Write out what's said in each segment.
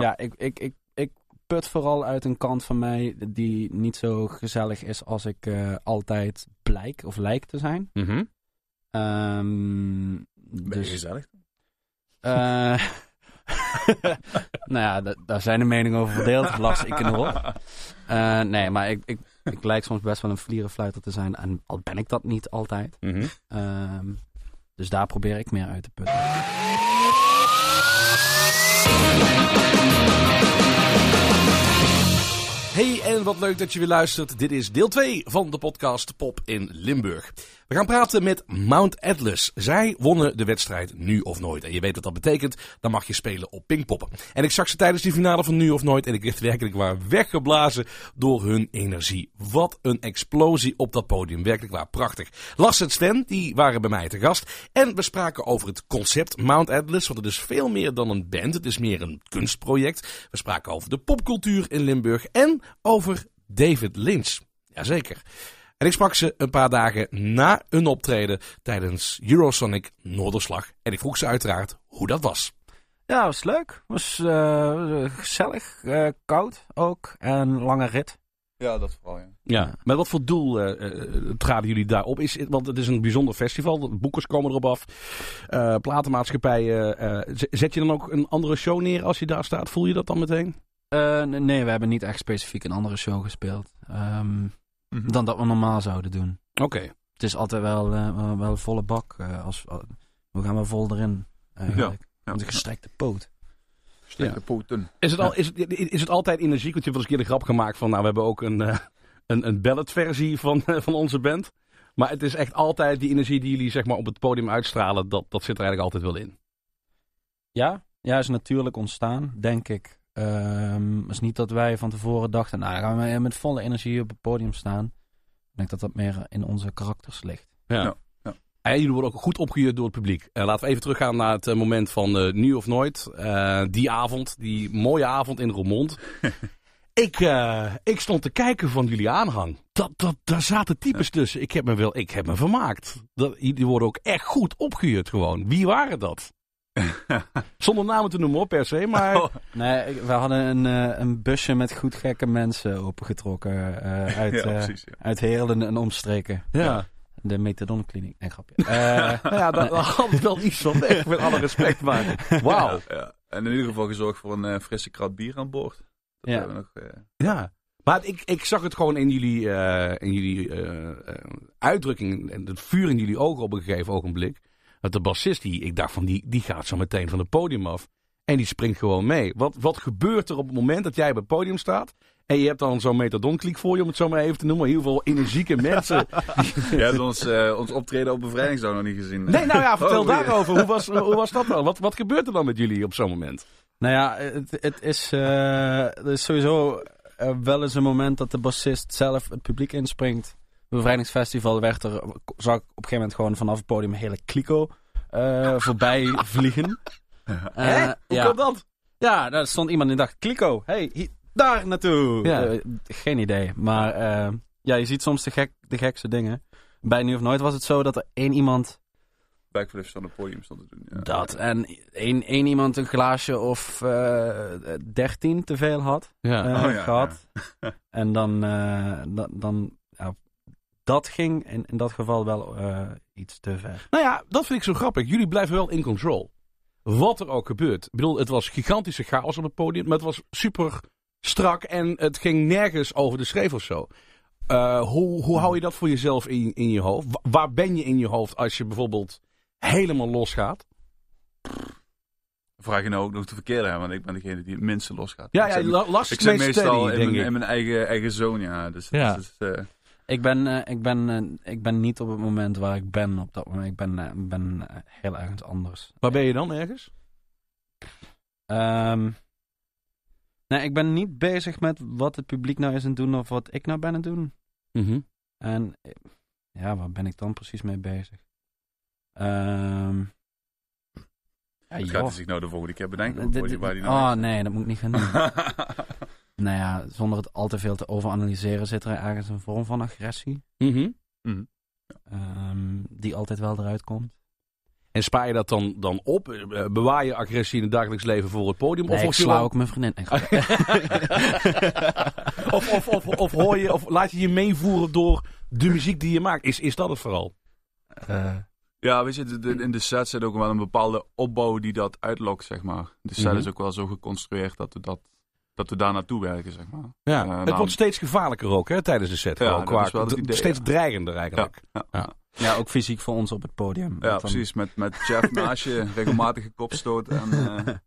Ja. Ja, ik, ik, ik, ik put vooral uit een kant van mij die niet zo gezellig is als ik eh, altijd blijk of lijk te zijn. Mhm. Ehm, Ben je dus, gezellig? eh, nou ja, da- daar zijn de meningen over verdeeld. Las ik erop. Eh nee, maar ik, ik, ik lijk soms best wel een vlierenfluiter te zijn. En al ben ik dat niet altijd. Mhm. Ehm, dus daar probeer ik meer uit te putten. Hey, en wat leuk dat je weer luistert. Dit is deel 2 van de podcast Pop in Limburg. We gaan praten met Mount Atlas. Zij wonnen de wedstrijd Nu of Nooit. En je weet wat dat betekent, dan mag je spelen op Pinkpoppen. En ik zag ze tijdens die finale van Nu of Nooit en ik werd werkelijk waar weggeblazen door hun energie. Wat een explosie op dat podium. Werkelijk waar prachtig. Lars en Sven, die waren bij mij te gast. En we spraken over het concept Mount Atlas, want het is veel meer dan een band. Het is meer een kunstproject. We spraken over de popcultuur in Limburg en over David Lynch. Jazeker. En ik sprak ze een paar dagen na een optreden tijdens Eurosonic Noorderslag. En ik vroeg ze uiteraard hoe dat was. Ja, was leuk. Was eh, gezellig, eh, koud ook en lange rit. Ja, dat vooral, ja. Ja, met wat voor doel eh, eh, traden jullie daarop? Is, het- want het is een bijzonder festival. De boekers komen erop af. Eh, platenmaatschappijen. eh, zet je dan ook een andere show neer als je daar staat? Voel je dat dan meteen? Eh, nee, we hebben niet echt specifiek een andere show gespeeld. Ehm, Dan dat we normaal zouden doen. Oké. Het is altijd wel, eh, wel- volle bak. eh, als, we gaan wel vol erin. Eigenlijk. Ja. Met een gestrekte poot. Sterke poten. Is het, al, is, het, is het altijd energiek? Want je hebt wel eens een keer de grap gemaakt van... Nou, we hebben ook een, eh, een, een balletversie van, eh, van onze band. Maar het is echt altijd die energie die jullie zeg maar, op het podium uitstralen. Dat, dat zit er eigenlijk altijd wel in. Ja, ja, is natuurlijk ontstaan, denk ik. Ehm, het is niet dat wij van tevoren dachten, nou, dan gaan we met volle energie op het podium staan. Ik denk dat dat meer in onze karakters ligt. Ja. Ja, ja. En jullie worden ook goed opgejuurd door het publiek. Eh, laten we even teruggaan naar het eh, moment van eh, Nu of Nooit. Eh, die avond, die mooie avond in Roermond. ik, eh, ik stond te kijken van jullie aanhang. Dat, dat, daar zaten types tussen. Ik heb me wel, ik heb me vermaakt. Dat, die worden ook echt goed opgejuurd gewoon. Wie waren dat? Zonder namen te noemen per se, maar... Oh, Nee, we hadden een, eh, een busje met goed gekke mensen opengetrokken eh, uit, ja, eh, precies. Ja. uit Heerlen en omstreken. Ja. De methadonkliniek. Nee, grapje. Nou ja, daar daar had ik wel iets van weg, met alle respect. Maar wauw. Ja, ja. En in ieder geval gezorgd voor een frisse krat bier aan boord. Dat Ja. nog, Ja. Maar ik, ik zag het gewoon in jullie, in jullie uitdrukking en het vuur in jullie ogen op een gegeven ogenblik. Dat de bassist, die, ik dacht van die, die gaat zo meteen van het podium af. En die springt gewoon mee. Wat, wat gebeurt er op het moment dat jij op het podium staat? En je hebt dan zo'n methadonkliek voor je, om het zo maar even te noemen. Heel veel energieke mensen. Je hebt ons, eh, ons optreden op bevrijdingsdag nog niet gezien. Nee, nou ja, vertel Oh, daarover. Hoe was, hoe was dat dan? Wat, wat gebeurt er dan met jullie op zo'n moment? Nou ja, het, het is, eh, er is sowieso eh, wel eens een moment dat de bassist zelf het publiek inspringt. Bevrijdingsfestival werd er, zag ik op een gegeven moment gewoon vanaf het podium een hele kliko eh, voorbij vliegen. Hè? Eh, Hoe ja. kan dat? Ja, daar stond iemand en dacht, kliko, hey, hier- daar naartoe. Ja. Eh, geen idee, maar ja, je ziet soms de, gek, de gekste dingen. Bij Nu of Nooit was het zo dat er één iemand Backflips van het podium stond te doen. Ja. dat en één, één iemand een glaasje of dertien te veel had. Ja. Oh, ja, gehad. en dan, dan, dan ja, dat ging in, in dat geval wel eh, iets te ver. Nou ja, dat vind ik zo grappig. Jullie blijven wel in control. Wat er ook gebeurt. Ik bedoel, het was gigantische chaos op het podium. Maar het was super strak. En het ging nergens over de schreef of zo. Eh, hoe, hoe hou je dat voor jezelf in, in je hoofd? Wa- waar ben je in je hoofd als je bijvoorbeeld helemaal losgaat? Vraag je nou ook nog de verkeerde aan, want ik ben degene die het minste losgaat. Ja, ik ja ik zit meest meestal steady, in mijn, in mijn eigen, eigen zone, ja. Dus, Ja. Ik ben, eh, ik, ben, eh, ik ben niet op het moment waar ik ben op dat moment. Ik ben, eh, ben heel ergens anders. Waar ben je dan ergens? Ehm, nee, ik ben niet bezig met wat het publiek nou is aan het doen of wat ik nou ben aan het doen. Mhm. En ja, waar ben ik dan precies mee bezig? Ehm ja, gaat hij zich nou de volgende keer bedenken dit- waar die, waar die nou oh is. nee, dat moet ik niet gaan doen. Nou ja, zonder het al te veel te overanalyseren zit er ergens een vorm van agressie. Mhm. Mhm. ehm, die altijd wel eruit komt. En spaar je dat dan, dan op? Eh, Bewaar je agressie in het dagelijks leven voor het podium? Nee, ik word je sla ook mijn vriendin. Nee, of, of, of, of, hoor je, of laat je je meevoeren door de muziek die je maakt? Is, is dat het vooral? Eh, Ja, weet je, de- de- in de set zit ook wel een bepaalde opbouw die dat uitlokt, zeg maar. De set Mhm. is ook wel zo geconstrueerd dat we, dat, dat we daar naartoe werken, zeg maar. Ja, Eh, het nou, wordt steeds gevaarlijker ook hè, tijdens de set. Ja, gewoon, dat qua- idee, steeds ja. dreigender eigenlijk. ja, Ja. ja, ook fysiek voor ons op het podium. ja, dan- precies. Met, met Jeff naast je, regelmatige kopstoot en... eh, andere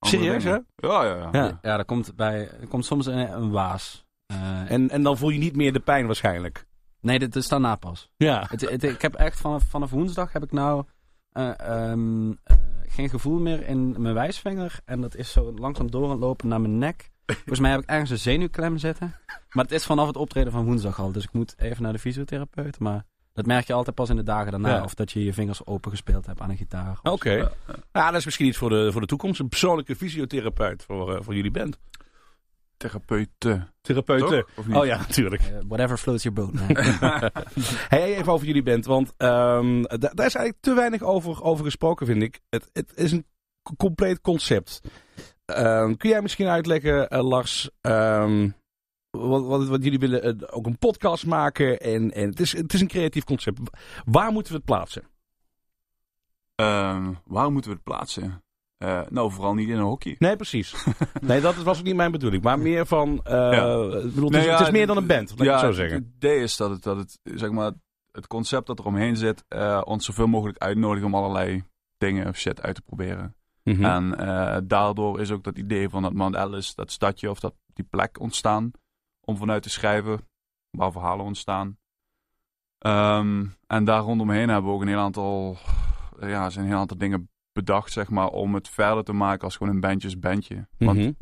Serieus, hè? dingen. Ja, ja, ja. Ja. Ja, er komt, bij, er komt soms een, een waas. Eh, En, en dan voel je niet meer de pijn waarschijnlijk. nee, dit is daarna pas. Ja. Het, het- ik heb echt vanaf, vanaf woensdag heb ik nou eh, ehm, eh, geen gevoel meer in mijn wijsvinger. En dat is zo langzaam door aan het lopen naar mijn nek. Volgens mij heb ik ergens een zenuwklem zitten. Maar het is vanaf het optreden van woensdag al. Dus ik moet even naar de fysiotherapeut. Maar dat merk je altijd pas in de dagen daarna. Ja. Of dat je je vingers open gespeeld hebt aan een gitaar. Oké. Ja, Ja, dat is misschien iets voor de, voor de toekomst. Een persoonlijke fysiotherapeut voor, eh, voor jullie band. Therapeuten. Therapeuten. Toch? Of niet? Oh ja, natuurlijk. Eh, whatever floats your boat. man. Hey, even over jullie band, want ehm, da- daar is eigenlijk te weinig over, over gesproken, vind ik. Het, het is een compleet concept. Ehm, kun jij misschien uitleggen, eh, Lars, ehm, wat, wat, wat jullie willen? eh, ook een podcast maken en, en het, is, het is een creatief concept. Waar moeten we het plaatsen? Ehm, waar moeten we het plaatsen? Eh, nou, vooral niet in een hockey. Nee, precies. nee, dat was ook niet mijn bedoeling. Maar meer van, Ja. ik bedoel, het, Nee, is, ja, het is meer dan een band, laat ik ja, het zo Het zeggen. idee is dat het, dat het, zeg maar, het concept dat er omheen zit, ons zoveel mogelijk uitnodigen om allerlei dingen of shit uit te proberen. Mhm. En eh, daardoor is ook dat idee van dat Mount Alice, dat stadje of dat, die plek ontstaan. Om vanuit te schrijven waar verhalen ontstaan. Ehm, en daar rondomheen hebben we ook een heel aantal, ja, zijn een heel aantal dingen bedacht, zeg maar, om het verder te maken als gewoon een bandjesbandje. Want Mhm.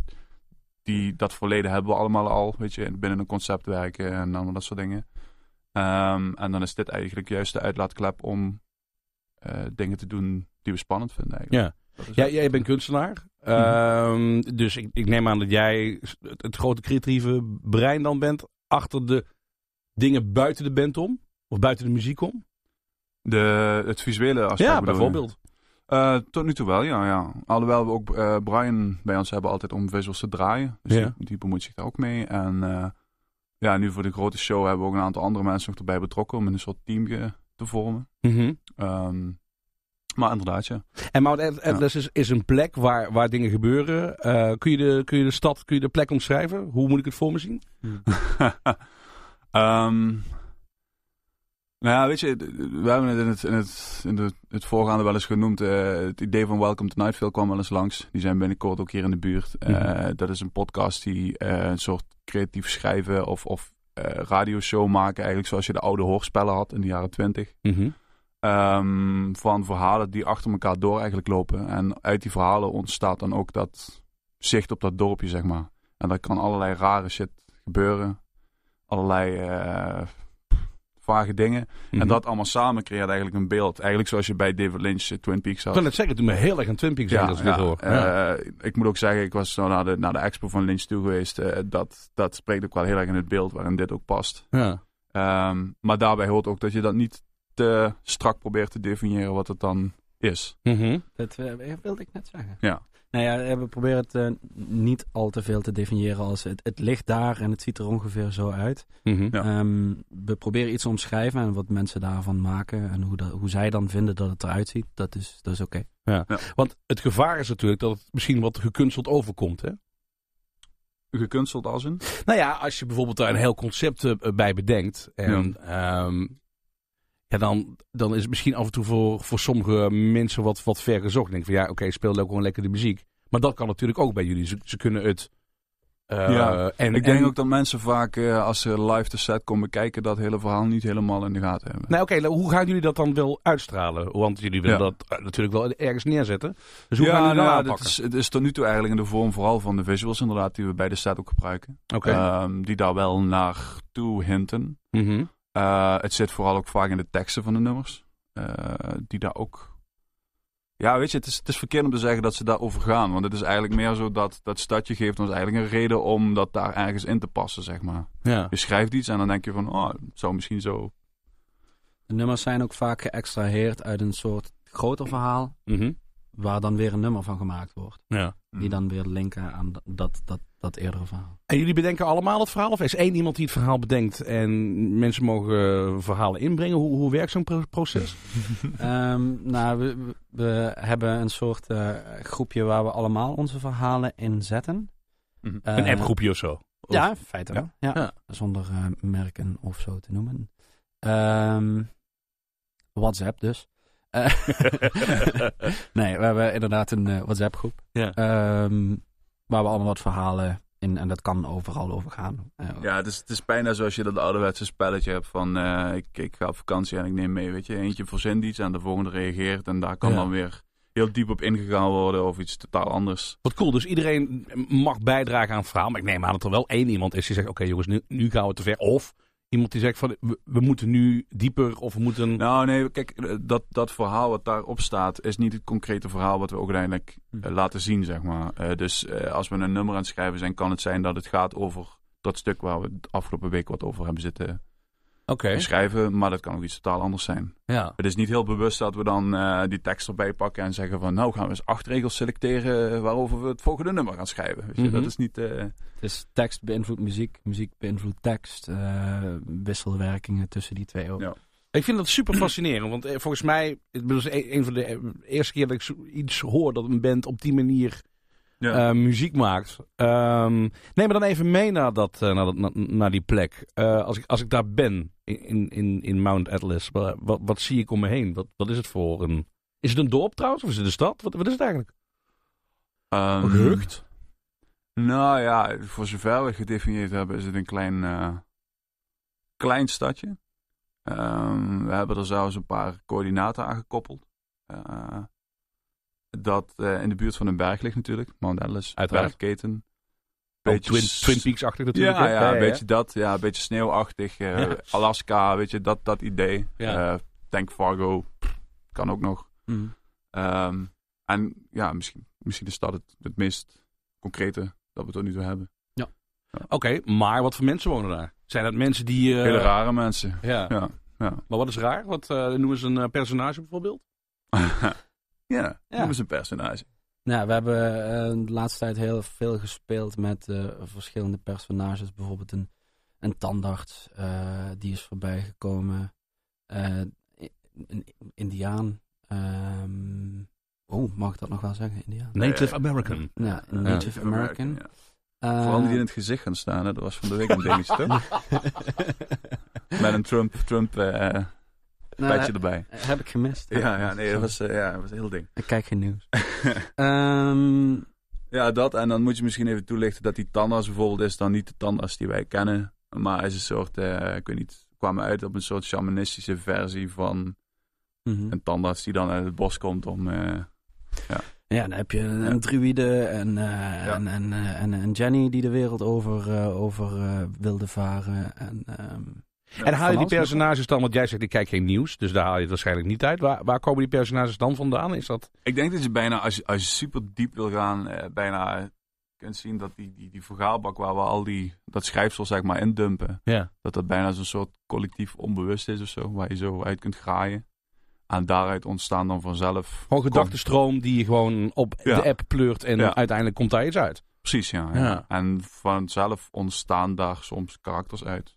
die, dat verleden hebben we allemaal al, weet je, binnen een concept werken en allemaal dat soort dingen. Ehm, en dan is dit eigenlijk juist de uitlaatklep om eh, dingen te doen die we spannend vinden eigenlijk. Ja. Ja, jij bent kunstenaar. Ehm, dus ik, ik neem aan dat jij het, het grote creatieve brein dan bent achter de dingen buiten de band om. Of buiten de muziek om. De, het visuele aspect Ja, bijvoorbeeld. Eh, tot nu toe wel, ja. ja. Alhoewel we ook eh, Brian bij ons hebben altijd om visuals te draaien. Dus Ja. die, die bemoeit zich daar ook mee. En eh, ja, nu voor de grote show hebben we ook een aantal andere mensen nog erbij betrokken om een soort team te vormen. Mhm. Ehm, maar inderdaad, ja. En Mount At- Atlas is, is een plek waar, waar dingen gebeuren. Eh, kun, je de, kun je de stad, kun je de plek omschrijven? Hoe moet ik het voor me zien? Ehm, nou ja, weet je, we hebben het in het, in het, in de, het voorgaande wel eens genoemd. eh, het idee van Welcome to Nightville kwam wel eens langs. Die zijn binnenkort ook hier in de buurt. Eh, Mhm. Dat is een podcast die een soort creatief schrijven of, of radioshow maken. Eigenlijk zoals je de oude hoorspellen had in de jaren twintig. Mhm. Ehm, van verhalen die achter elkaar door eigenlijk lopen. En uit die verhalen ontstaat dan ook dat zicht op dat dorpje, zeg maar. En daar kan allerlei rare shit gebeuren. Allerlei eh, vage dingen. Mhm. En dat allemaal samen creëert eigenlijk een beeld. Eigenlijk zoals je bij David Lynch eh, Twin Peaks Ik had. kan het zeggen, het doet me heel erg aan Twin Peaks denken als ik dit hoor. Ja. eh, ik moet ook zeggen, ik was zo naar de, naar de expo van Lynch toe geweest. dat, dat spreekt ook wel heel erg in het beeld waarin dit ook past. Ja. Ehm, maar daarbij hoort ook dat je dat niet te strak probeert te definiëren wat het dan is. Mhm. Dat eh, wilde ik net zeggen. Ja. Nou ja, eh, we proberen het eh, niet al te veel te definiëren als het, het ligt daar en het ziet er ongeveer zo uit. Mhm. Ja. Ehm, we proberen iets te omschrijven en wat mensen daarvan maken en hoe, dat, hoe zij dan vinden dat het eruit ziet. Dat is, dat is oké. Want het gevaar is natuurlijk dat het misschien wat gekunsteld overkomt. Hè? Gekunsteld als een? Nou ja, als je bijvoorbeeld daar een heel concept bij bedenkt. En ja. Ja, dan, dan is het misschien af en toe voor, voor sommige mensen wat, wat ver gezocht. Ik denk van ja, oké, speel ook gewoon lekker de muziek. Maar dat kan natuurlijk ook bij jullie. Ze, ze kunnen het. eh, Ja, en, ik denk en- ook dat mensen vaak, eh, als ze live de set komen kijken, dat hele verhaal niet helemaal in de gaten hebben. Nou oké, hoe gaan jullie dat dan wel uitstralen? Want jullie willen Ja. dat eh, natuurlijk wel ergens neerzetten. Dus hoe gaan ja, jullie dat nou aanpakken? het, is, het is tot nu toe eigenlijk in de vorm vooral van de visuals inderdaad, die we bij de set ook gebruiken. Ehm, die daar wel naartoe hinten. Mhm. Eh, het zit vooral ook vaak in de teksten van de nummers. eh, die daar ook... Ja, weet je, het is, het is verkeerd om te zeggen dat ze daarover gaan. Want het is eigenlijk meer zo dat dat stadje geeft ons eigenlijk een reden om dat daar ergens in te passen, zeg maar. Ja. Je schrijft iets en dan denk je van, oh, het zou misschien zo... De nummers zijn ook vaak geëxtraheerd uit een soort groter verhaal, Mhm. Waar dan weer een nummer van gemaakt wordt. Ja. Die dan weer linken aan dat, dat, dat, eerdere verhaal. En jullie bedenken allemaal het verhaal? Of is één iemand die het verhaal bedenkt en mensen mogen eh, verhalen inbrengen? Hoe, hoe werkt zo'n pro- proces? Ehm, nou, we, we- hebben een soort eh, groepje waar we allemaal onze verhalen in zetten. Mhm. Eh, een appgroepje of zo? Of- Ja, in feite Ja? Ja. Ja. Zonder eh, merken of zo te noemen. Ehm, WhatsApp dus. Eh, nee, we hebben inderdaad een eh, WhatsApp groep. Ja. Ehm, waar we allemaal wat verhalen in. En dat kan overal over gaan. Eh, Ja, het is, het is bijna zoals je dat ouderwetse spelletje hebt van eh, ik, ik ga op vakantie en ik neem mee, weet je. Eentje verzint iets en de volgende reageert en daar kan Ja. dan weer heel diep op ingegaan worden of iets totaal anders. Wat cool, dus iedereen mag bijdragen aan het verhaal. Maar ik neem aan dat er wel één iemand is die zegt: Oké, jongens, nu, nu gaan we te ver. Of iemand die zegt: van, we, we moeten nu dieper of we moeten. Nou nee, kijk, eh, dat, dat verhaal wat daarop staat is niet het concrete verhaal wat we ook uiteindelijk eh, laten zien, zeg maar. Eh, dus als we een nummer aan het schrijven zijn, kan het zijn dat het gaat over dat stuk waar we de afgelopen week wat over hebben zitten Oké. schrijven, maar dat kan ook iets totaal anders zijn. Ja. Het is niet heel bewust dat we dan eh, die tekst erbij pakken en zeggen van nou gaan we eens acht regels selecteren waarover we het volgende nummer gaan schrijven. Weet je? Mhm. Dat is niet... eh, Het is tekst beïnvloedt muziek, muziek beïnvloedt tekst. eh, wisselwerkingen tussen die twee ook. Ja. Ik vind dat super fascinerend, want volgens mij, het is een, van de eerste keer dat ik iets hoor dat een band op die manier ja. eh, muziek maakt. Ehm, neem me dan even mee naar, dat, eh, naar, dat, na- naar die plek. Eh, als, ik, als ik daar ben, in, in, in Mount Atlas, wat, wat, wat zie ik om me heen? Wat, wat is het voor een... Is het een dorp trouwens, of is het een stad? Wat, wat is het eigenlijk? Ehm, Een gehucht? Nou ja, voor zover we gedefinieerd hebben is het een klein, eh, klein stadje. Ehm, we hebben er zelfs een paar coördinaten aan gekoppeld. Eh, dat eh, in de buurt van een berg ligt natuurlijk. Mount Atlas, Uiteraard. bergketen. Oh, Beetje Twin, s- Twin Peaks-achtig natuurlijk. Ja, ja, een beetje dat. Ja, een beetje sneeuwachtig. eh, Ja. Alaska, weet je, dat, dat idee. Ja. Eh, denk Fargo, kan ook nog. Mhm. Ehm, en ja, misschien, misschien is dat het, het meest concrete dat we tot nu toe hebben. Oké, maar wat voor mensen wonen daar? Zijn dat mensen die... eh, Hele rare mensen. Ja. Ja, ja. Maar wat is raar? Wat eh, noemen ze een personage bijvoorbeeld? ja, Ja. noem eens een personage. Nou, we hebben eh, de laatste tijd heel veel gespeeld met eh, verschillende personages. Bijvoorbeeld een, een tandarts, eh, die is voorbij gekomen. Eh, een indiaan. ehm, oh, mag ik dat nog wel zeggen? Indiaan? Native American. Ja, Native American. ja. Eh, Vooral die in het gezicht gaan staan, hè. dat was van de week een dingetje, toch? Met een Trump, Trump eh nou, erbij. Heb ik gemist. Ja, ja, nee, dat was, eh, ja, dat was een heel ding. Ik kijk geen nieuws. Ehm, Ja, dat. En dan moet je misschien even toelichten dat die tandarts bijvoorbeeld is dan niet de tandarts die wij kennen. Maar is een soort, eh, ik weet niet, we kwamen uit op een soort shamanistische versie van mhm. een tandarts die dan uit het bos komt om... eh, Ja, dan heb je een, Ja. druïde en, eh, en, en, en, en Jenny die de wereld over, over wilde varen. En, ehm, En haal je die personages dan, want jij zegt ik kijk geen nieuws, dus daar haal je het waarschijnlijk niet uit. Waar, waar komen die personages dan vandaan? Is dat... Ik denk dat je bijna, als je, als je super diep wil gaan, eh, bijna kunt zien dat die, die, die vergaalbak waar we al die, dat schrijfsel zeg maar indumpen, Ja. dat dat bijna zo'n soort collectief onbewust is of zo, waar je zo uit kunt graaien. En daaruit ontstaan dan vanzelf... Gewoon gedachtenstroom die je gewoon op Ja. de app pleurt en Ja. uiteindelijk komt daar iets uit. Precies, ja, Ja. ja. En vanzelf ontstaan daar soms karakters uit.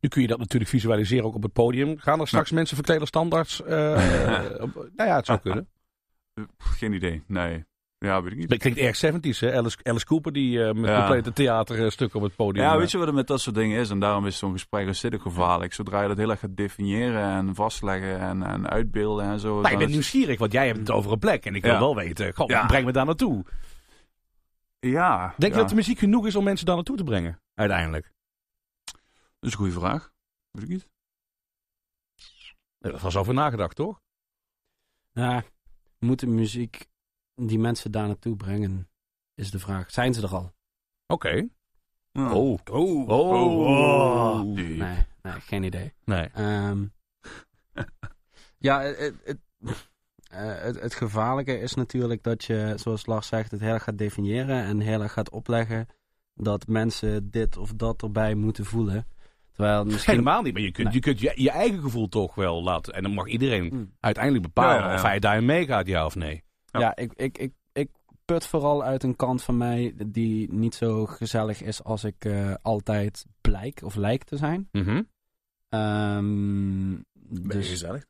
Nu kun je dat natuurlijk visualiseren ook op het podium. Gaan er straks mensen verkleden standaards? op- nou ja, het zou kunnen. Geen idee, nee. Ja, weet ik niet. Dat klinkt erg 70s, hè? Alice, Alice Cooper die eh, met Ja. complete theaterstukken op het podium. Ja, weet je wat het met dat soort dingen is? En daarom is zo'n gesprek als dit ook gevaarlijk. Zodra je dat heel erg gaat definiëren en vastleggen en, en uitbeelden en zo. Nou, ik ben is- nieuwsgierig, want jij hebt het over een plek. En ik wil Ja. wel weten, Ja. breng me daar naartoe. Ja. Denk je ja. dat de muziek genoeg is om mensen daar naartoe te brengen? Uiteindelijk. Dat is een goede vraag. Weet ik niet. Er was over nagedacht, toch? ja, moet de muziek die mensen daar naartoe brengen, is de vraag. Zijn ze er al? Oké. Ja. Oh. Oh. Oh. Die- Nee, nee geen idee. Nee. Ehm, ja, het, het, eh, het, het gevaarlijke is natuurlijk dat je, zoals Lars zegt, het heel erg gaat definiëren en heel erg gaat opleggen dat mensen dit of dat erbij moeten voelen. Terwijl misschien... Helemaal niet, maar je kunt, Nee. je, kunt je, je eigen gevoel toch wel laten. En dan mag iedereen Hmm. uiteindelijk bepalen Ja, ja, ja. of hij daarin meegaat, ja of nee. Ja. Ja, ik, ik, ik, ik put vooral uit een kant van mij die niet zo gezellig is als ik eh, altijd blijk of lijk te zijn. Mhm. Ehm, Ben je dus, gezellig?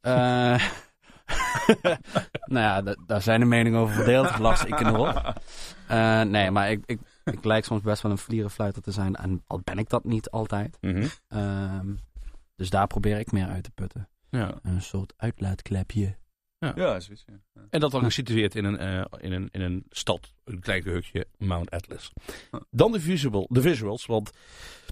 eh, nou ja, da- daar zijn de meningen over verdeeld. Las ik erop. Eh nee, maar ik, ik, ik lijk soms best wel een vlierenfluiter te zijn. En al ben ik dat niet altijd. Mhm. Ehm, dus daar probeer ik meer uit te putten. Ja. Een soort uitlaatklepje. Ja, zoiets. Ja. Ja. En dat dan gesitueerd in een, eh, in, een, in een stad, een klein gehuchtje, Mount Atlas. Ja. Dan de, visual, de visuals, want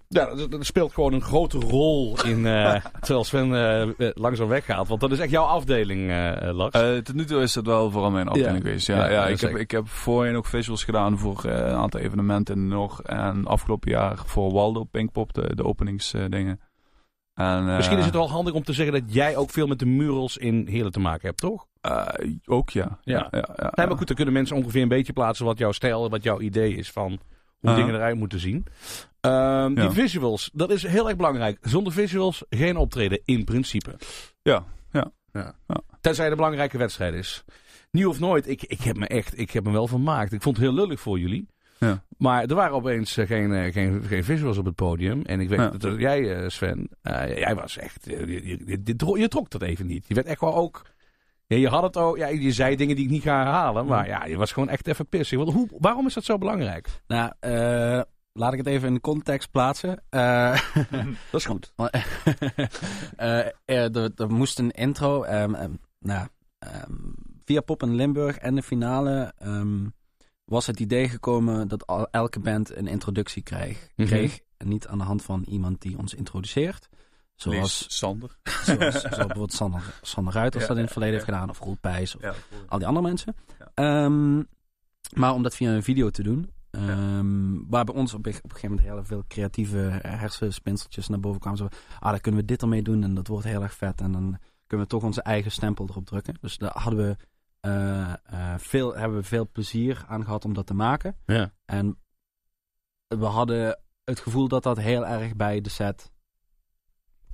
ja, dat, dat speelt gewoon een grote rol in, eh, terwijl Sven eh, eh, langzaam weggaat. Want dat is echt jouw afdeling, eh eh, Lars. Eh, tot nu toe is dat wel vooral mijn afdeling Ja. geweest. Ja, Ja, ik, heb, echt- ik heb voorheen ook visuals gedaan voor eh, een aantal evenementen Nog. En afgelopen jaar voor Waldo Pinkpop, de, de openingsdingen. En, eh, Misschien is het wel handig om te zeggen dat jij ook veel met de murals in Heerlen te maken hebt, toch? eh, ook ja. Ja. ja, ja, Nee, maar goed, dan kunnen mensen ongeveer een beetje plaatsen wat jouw stijl, wat jouw idee is van hoe Uh-huh. dingen eruit moeten zien. Ehm, Die Ja. visuals, dat is heel erg belangrijk. Zonder visuals geen optreden, in principe. Ja, Tenzij het een belangrijke wedstrijd is. Nieuw of nooit, ik, ik heb me echt, ik heb me wel vermaakt. Ik vond het heel lullig voor jullie. Ja. Maar er waren opeens eh, geen, eh, geen, geen visuals op het podium. En ik weet Ja. dat jij, eh, Sven, jij was echt, je, trok dat even niet. Je werd echt wel ook, ja, je had het ook, ja, je zei dingen die ik niet ga herhalen. Maar ja, je was gewoon echt even pissig. Want hoe, waarom is dat zo belangrijk? Nou, eh, laat ik het even in context plaatsen. Dat is goed. Er, er moest een intro. ehm, ehm, nou, ehm, via Pop in Limburg en de finale was het idee gekomen dat elke band een introductie kreeg. Mhm. kreeg. En niet aan de hand van iemand die ons introduceert. Zoals, Lees Sander. zoals, zoals bijvoorbeeld Sander, Sander Ruiters Ja, dat in het verleden ja. heeft gedaan. Of Roel Pijs. Of Ja, al die andere mensen. Ja. Ehm, maar om dat via een video te doen. ehm, Waar bij ons op, een- op een gegeven moment heel veel creatieve hersenspinseltjes naar boven kwamen. Zo, ah, dan kunnen we dit ermee doen en dat wordt heel erg vet. En dan kunnen we toch onze eigen stempel erop drukken. Dus daar hadden we, eh, eh, veel, hebben we veel plezier aan gehad om dat te maken. Ja. En we hadden het gevoel dat dat heel erg bij de set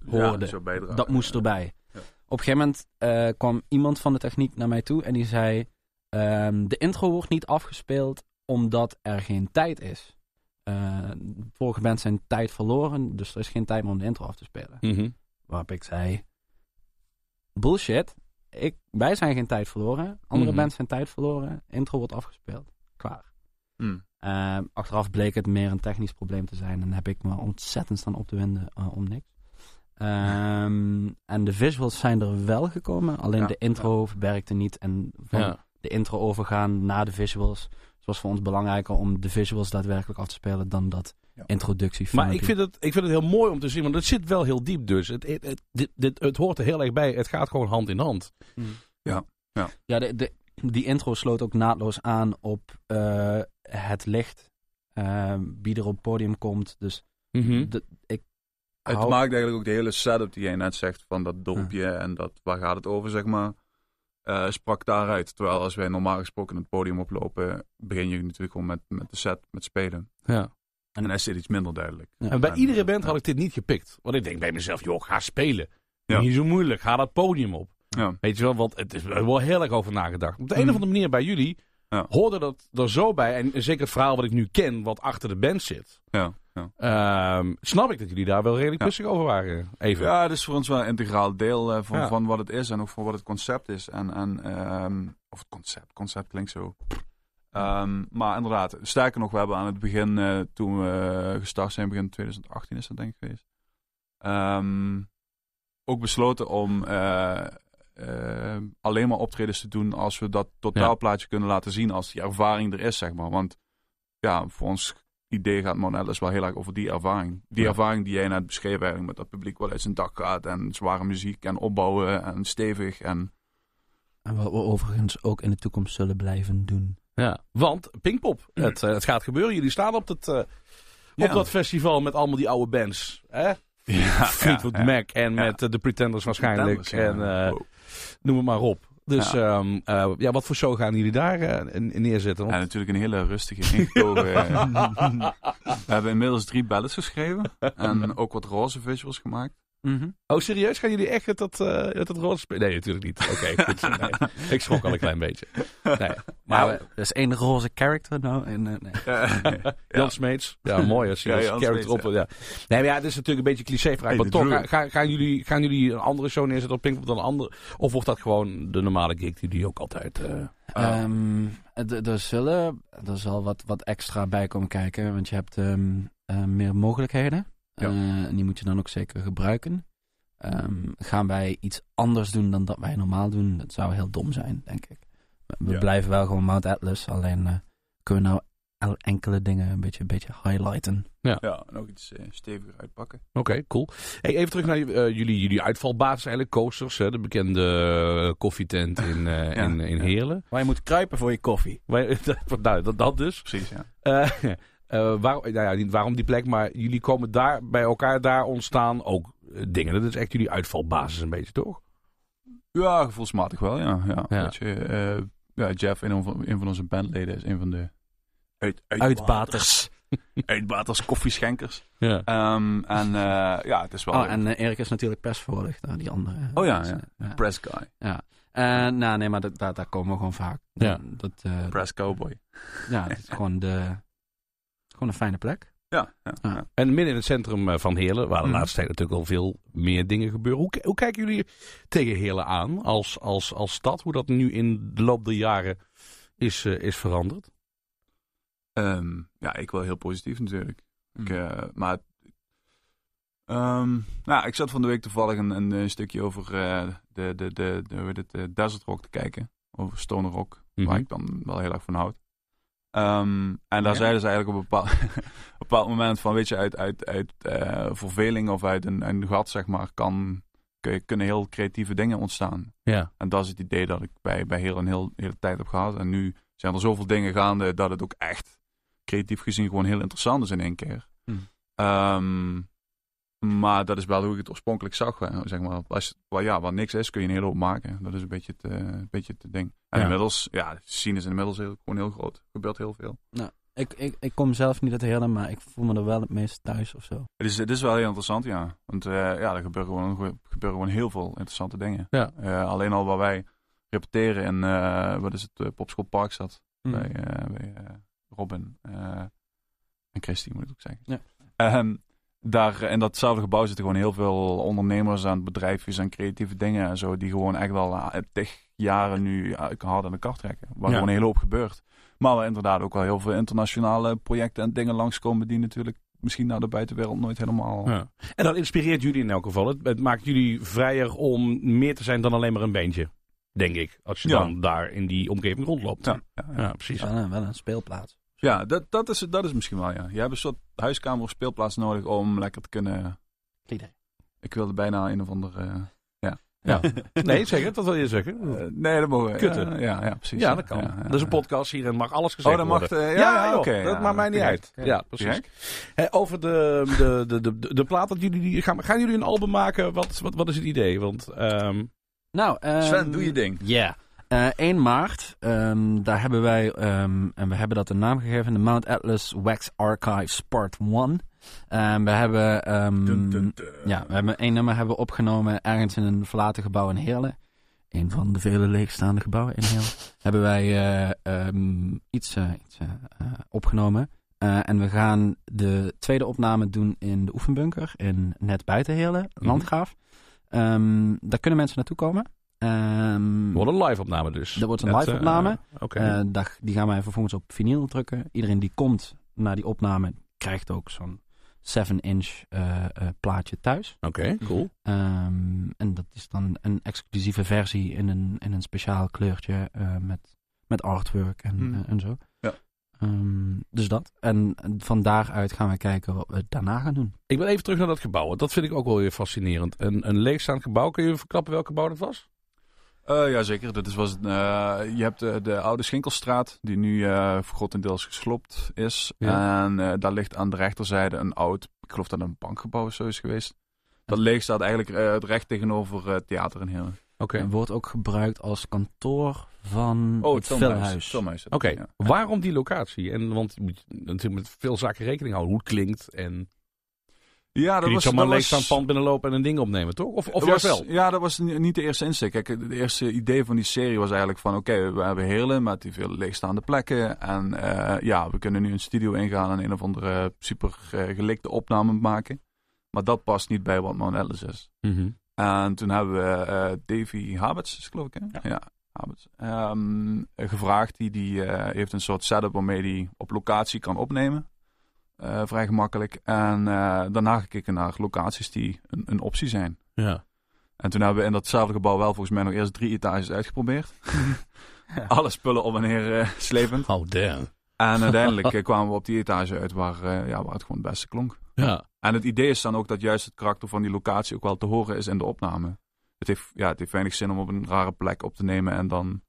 hoorde. bijdragen. Dat moest erbij. Ja. Op een gegeven moment eh, kwam iemand van de techniek naar mij toe en die zei: ehm, De intro wordt niet afgespeeld omdat er geen tijd is. Eh vorige bands zijn tijd verloren, dus er is geen tijd meer om de intro af te spelen. Mhm. Waarop ik zei: Bullshit. Ik, wij zijn geen tijd verloren. Andere Mhm. bands zijn tijd verloren. Intro wordt afgespeeld. Klaar. Hm. Eh, achteraf bleek het meer een technisch probleem te zijn. En heb ik me ontzettend staan op te winden eh, om niks. Ehm, en de visuals zijn er wel gekomen. Alleen Ja, de intro werkte niet. En van Ja. de intro overgaan naar de visuals. Was voor ons belangrijker om de visuals daadwerkelijk af te spelen dan dat Ja. introductie. Maar ik vind, het, ik vind het heel mooi om te zien, want het zit wel heel diep dus. Het, het, het, dit, dit, het hoort er heel erg bij. Het gaat gewoon hand in hand. Ja, de, de, die intro sloot ook naadloos aan op eh, het licht. eh, wie er op het podium komt. Dus Mhm. de- ik Het hou- maakt eigenlijk ook de hele setup die jij net zegt van dat dorpje en dat, waar gaat het over, zeg maar, eh, sprak daaruit. Terwijl als wij normaal gesproken het podium oplopen, begin je natuurlijk gewoon met, met de set, met spelen. Ja. En dan is dit iets minder duidelijk. Ja. En bij En, iedere eh, band ja. had ik dit niet gepikt. Want ik denk bij mezelf, joh, ga spelen. Ja. Niet zo moeilijk, ga dat podium op. Ja. Weet je wel, want het is wel heel erg over nagedacht. Op de een Mhm. of andere manier bij jullie Ja. hoorde dat er zo bij. En zeker het verhaal wat ik nu ken, wat achter de band zit. Ja, ja. ehm, snap ik dat jullie daar wel redelijk rustig over waren. Even. ja, het is voor ons wel een integraal deel eh, van, van wat het is en ook van wat het concept is. En, en, ehm, of het concept, concept klinkt zo. Ehm, maar inderdaad, sterker nog, we hebben aan het begin, eh, toen we gestart zijn, begin 2018 is dat denk ik geweest, ook besloten om eh, alleen maar optredens te doen als we dat totaalplaatje kunnen laten zien, als die ervaring er is, zeg maar. Want ja, voor ons idee gaat Mount Atlas wel heel erg over die ervaring. Die Ja. ervaring die jij net beschreef eigenlijk, met dat publiek wat uit zijn dak gaat en zware muziek en opbouwen en stevig en... En wat we overigens ook in de toekomst zullen blijven doen. Ja, want Pinkpop, het, eh, het gaat gebeuren. Jullie staan op, het, eh, op Ja. dat festival met allemaal die oude bands. Hè? Ja, Fleetwood ja, Mac en Ja. met eh, de Pretenders waarschijnlijk. Pretenders, ja. En eh, Wow. noem het maar op. Dus Ja. ehm, eh, ja, wat voor show gaan jullie daar eh, neerzetten? En Want- natuurlijk een hele rustige, ingetogen. eh, we hebben inmiddels drie ballads geschreven. En ook wat roze visuals gemaakt. Mhm. Oh, serieus? Gaan jullie echt dat, eh met dat rol spelen? Nee, natuurlijk niet. Oké, goed. Nee. Ik schrok al een klein beetje. Nee. Maar er is één roze character nou. En, eh, nee. Jan Smeets. Ja, mooi als je Ja, character Smeets, op... Ja. Nee, maar ja, het is natuurlijk een beetje clichévraag. Hey, maar toch, gaan, gaan, jullie, gaan jullie een andere show neerzetten op Pinkpop dan een andere? Of wordt dat gewoon de normale gig die jullie ook altijd... eh, Ehm, d- er zullen er zal wat, wat extra bij komen kijken, want je hebt ehm, eh, meer mogelijkheden. Ja. Eh, en die moet je dan ook zeker gebruiken. Ehm, gaan wij iets anders doen dan dat wij normaal doen? Dat zou heel dom zijn, denk ik. We, Ja. blijven wel gewoon Mount Atlas, alleen eh, kunnen we nou el- enkele dingen een beetje, een beetje highlighten. Ja, en ook iets eh, steviger uitpakken. Oké, cool. Hey, even terug naar jullie, jullie uitvalbasis eigenlijk. Coasters, hè, de bekende koffietent in, eh, Ja, in, in ja. Heerlen. Waar je moet kruipen voor je koffie. Waar- nou, dat, dat dus. Precies, ja. Eh, waar, nou ja, niet waarom die plek, maar jullie komen daar bij elkaar daar ontstaan ook eh, dingen. Dat is echt jullie uitvalbasis een beetje, toch? Ja, gevoelsmatig wel, ja. ja. Ja. Weet je, eh, ja Jeff, een van, een van onze bandleden, is een van de uit, Uitbaters. uitbaters, koffieschenkers. Ja. Ehm, en eh, ja, het is wel Oh, en Erik is natuurlijk persvoorlichter, die andere. Oh ja, Dus, ja. press guy, Eh, nou, nee, maar dat, daar, daar komen we gewoon vaak. Ja. Dat, eh, press cowboy. ja, het is gewoon, de, gewoon een fijne plek. Ja, ja, Ah. ja. En midden in het centrum eh, van Heerlen, waar de Mhm. laatste tijd natuurlijk al veel meer dingen gebeuren. Hoe, hoe kijken jullie tegen Heerlen aan als, als, als stad? Hoe dat nu in de loop der jaren is, eh, is veranderd? Ehm, ja, ik wel heel positief natuurlijk. Ik, eh, maar ehm, nou, ik zat van de week toevallig een, een, stukje over eh, de, de, de, de, hoe heet het, Desert Rock te kijken. Over Stoner Rock, Mhm. waar ik dan wel heel erg van houd. Ehm, en daar Ja. zeiden ze eigenlijk op een bepaald, op een bepaald moment van, weet je, uit, uit, uit eh, verveling of uit een, een gat, zeg maar, kan, kun kunnen heel creatieve dingen ontstaan. Ja. En dat is het idee dat ik bij, bij heel een heel, hele tijd heb gehad. En nu zijn er zoveel dingen gaande dat het ook echt creatief gezien gewoon heel interessant is in één keer. Hmm. Ehm, maar dat is wel hoe ik het oorspronkelijk zag. hè. Zeg maar, als, waar, ja, waar niks is, kun je een hele hoop maken. Dat is een beetje het, eh, een beetje het ding. En Ja. inmiddels, ja, de scene is inmiddels heel, gewoon heel groot. Er gebeurt heel veel. Ik, ik, ik kom zelf niet uit Heerlen, maar ik voel me er wel het meest thuis of zo. Het is, het is wel heel interessant, ja. Want eh, ja, er gebeuren gewoon, gebeuren gewoon heel veel interessante dingen. Ja. Eh, alleen al waar wij repeteren in, eh, wat is het, uh, Popschool Parkstad. Mm. bij, eh, bij Robin eh, en Christy, moet ik ook zeggen. Ja. Ehm, daar, in datzelfde gebouw zitten gewoon heel veel ondernemers aan bedrijfjes en creatieve dingen en zo, die gewoon echt wel uh, tig jaren nu hard aan de kar trekken. Waar Ja. gewoon een hele hoop gebeurt. Maar waar inderdaad ook wel heel veel internationale projecten en dingen langskomen die natuurlijk misschien naar de buitenwereld nooit helemaal... Ja. En dat inspireert jullie in elk geval. Het, het maakt jullie vrijer om meer te zijn dan alleen maar een beentje. Denk ik. Als je Ja. dan daar in die omgeving rondloopt. Ja, ja, ja. Ja, precies. Wel, een, wel een speelplaats. Ja, dat, dat, is, dat is misschien wel, ja. Je hebt een soort huiskamer of speelplaats nodig om lekker te kunnen... Ik wilde bijna een of andere... eh, Ja. Nee, zeg het. Wat wil je zeggen? eh, nee, dat mogen we. Kutten. Ja, ja, ja, precies. ja, dat kan. Ja, ja, dat is een ja. podcast hier en mag alles gezegd Oh, dat mag... worden. eh, ja, ja, ja, oké. dat ja, maakt mij niet uit. Ja, precies. Over de, de, de, de, de, de plaat dat jullie... die- Gaan, gaan jullie een album maken? Wat, wat, wat is het idee? Want... ehm, Nou, ehm, Sven, doe je ding. Ja. Eh, 1 maart, ehm, daar hebben wij, ehm, en we hebben dat een naam gegeven, de Mount Atlas Wax Archives Part 1. Ehm, we hebben, Dun, dun, dun. ja, we hebben één nummer hebben we opgenomen ergens in een verlaten gebouw in Heerlen. Een van de vele leegstaande gebouwen in Heerlen. hebben wij eh, iets, eh, iets opgenomen. En we gaan de tweede opname doen in de oefenbunker in net buiten Heerlen, Mhm. Landgraaf. Daar kunnen mensen naartoe komen. Ehm, wordt een live opname dus. Dat wordt een live eh, opname. Oké. eh, dag- die gaan wij vervolgens op vinyl drukken. Iedereen die komt naar die opname krijgt ook zo'n 7-inch eh, eh, plaatje thuis. Oké, cool. Ehm, en dat is dan een exclusieve versie in een, in een speciaal kleurtje eh, met, met artwork en, Hmm. eh, en zo. Ja. Ehm, dus dat. En van daaruit gaan we kijken wat we daarna gaan doen. Ik wil even terug naar dat gebouw. Dat vind ik ook wel weer fascinerend. Een, een leegstaand gebouw. Kun je verklappen welk gebouw dat was? Eh, Jazeker, dat is, was, het, eh, je hebt de, de oude Schinkelstraat, die nu eh grotendeels gesloopt is. Ja. En eh, daar ligt aan de rechterzijde een oud, ik geloof dat een bankgebouw of zo is geweest. Dat leeg staat eigenlijk eh, recht tegenover eh, het theater in Heerlen. Oké. En wordt ook gebruikt als kantoor van Oh, het filmhuis. Oké, ja. waarom die locatie? En, want je moet natuurlijk met veel zaken rekening houden. Hoe het klinkt en... Ja, Kun dat je niet was, zomaar was- leegstaand pand binnenlopen en een ding opnemen, toch? Of, of juist wel? Ja, dat was ni- niet de eerste insteek. Kijk, het eerste idee van die serie was eigenlijk van... Oké, we hebben Heerlen met die veel leegstaande plekken. En eh, ja, we kunnen nu een studio ingaan en een of andere super eh, gelikte opname maken. Maar dat past niet bij wat Mount Atlas is. Mhm. En toen hebben we eh, Davy Habets, is geloof ik hè? Ja. Habets. Ehm, gevraagd. Die, die eh, heeft een soort setup waarmee hij op locatie kan opnemen. Eh, vrij gemakkelijk. En eh, daarna gekeken naar locaties die een, een optie zijn. Ja. En toen hebben we in datzelfde gebouw wel volgens mij nog eerst drie etages uitgeprobeerd. Alle spullen op en neer eh, slepend. Oh, damn. En uiteindelijk kwamen we op die etage uit waar, ja, waar het gewoon het beste klonk. Ja. En het idee is dan ook dat juist het karakter van die locatie ook wel te horen is in de opname. Het heeft, ja, het heeft weinig zin om op een rare plek op te nemen en dan...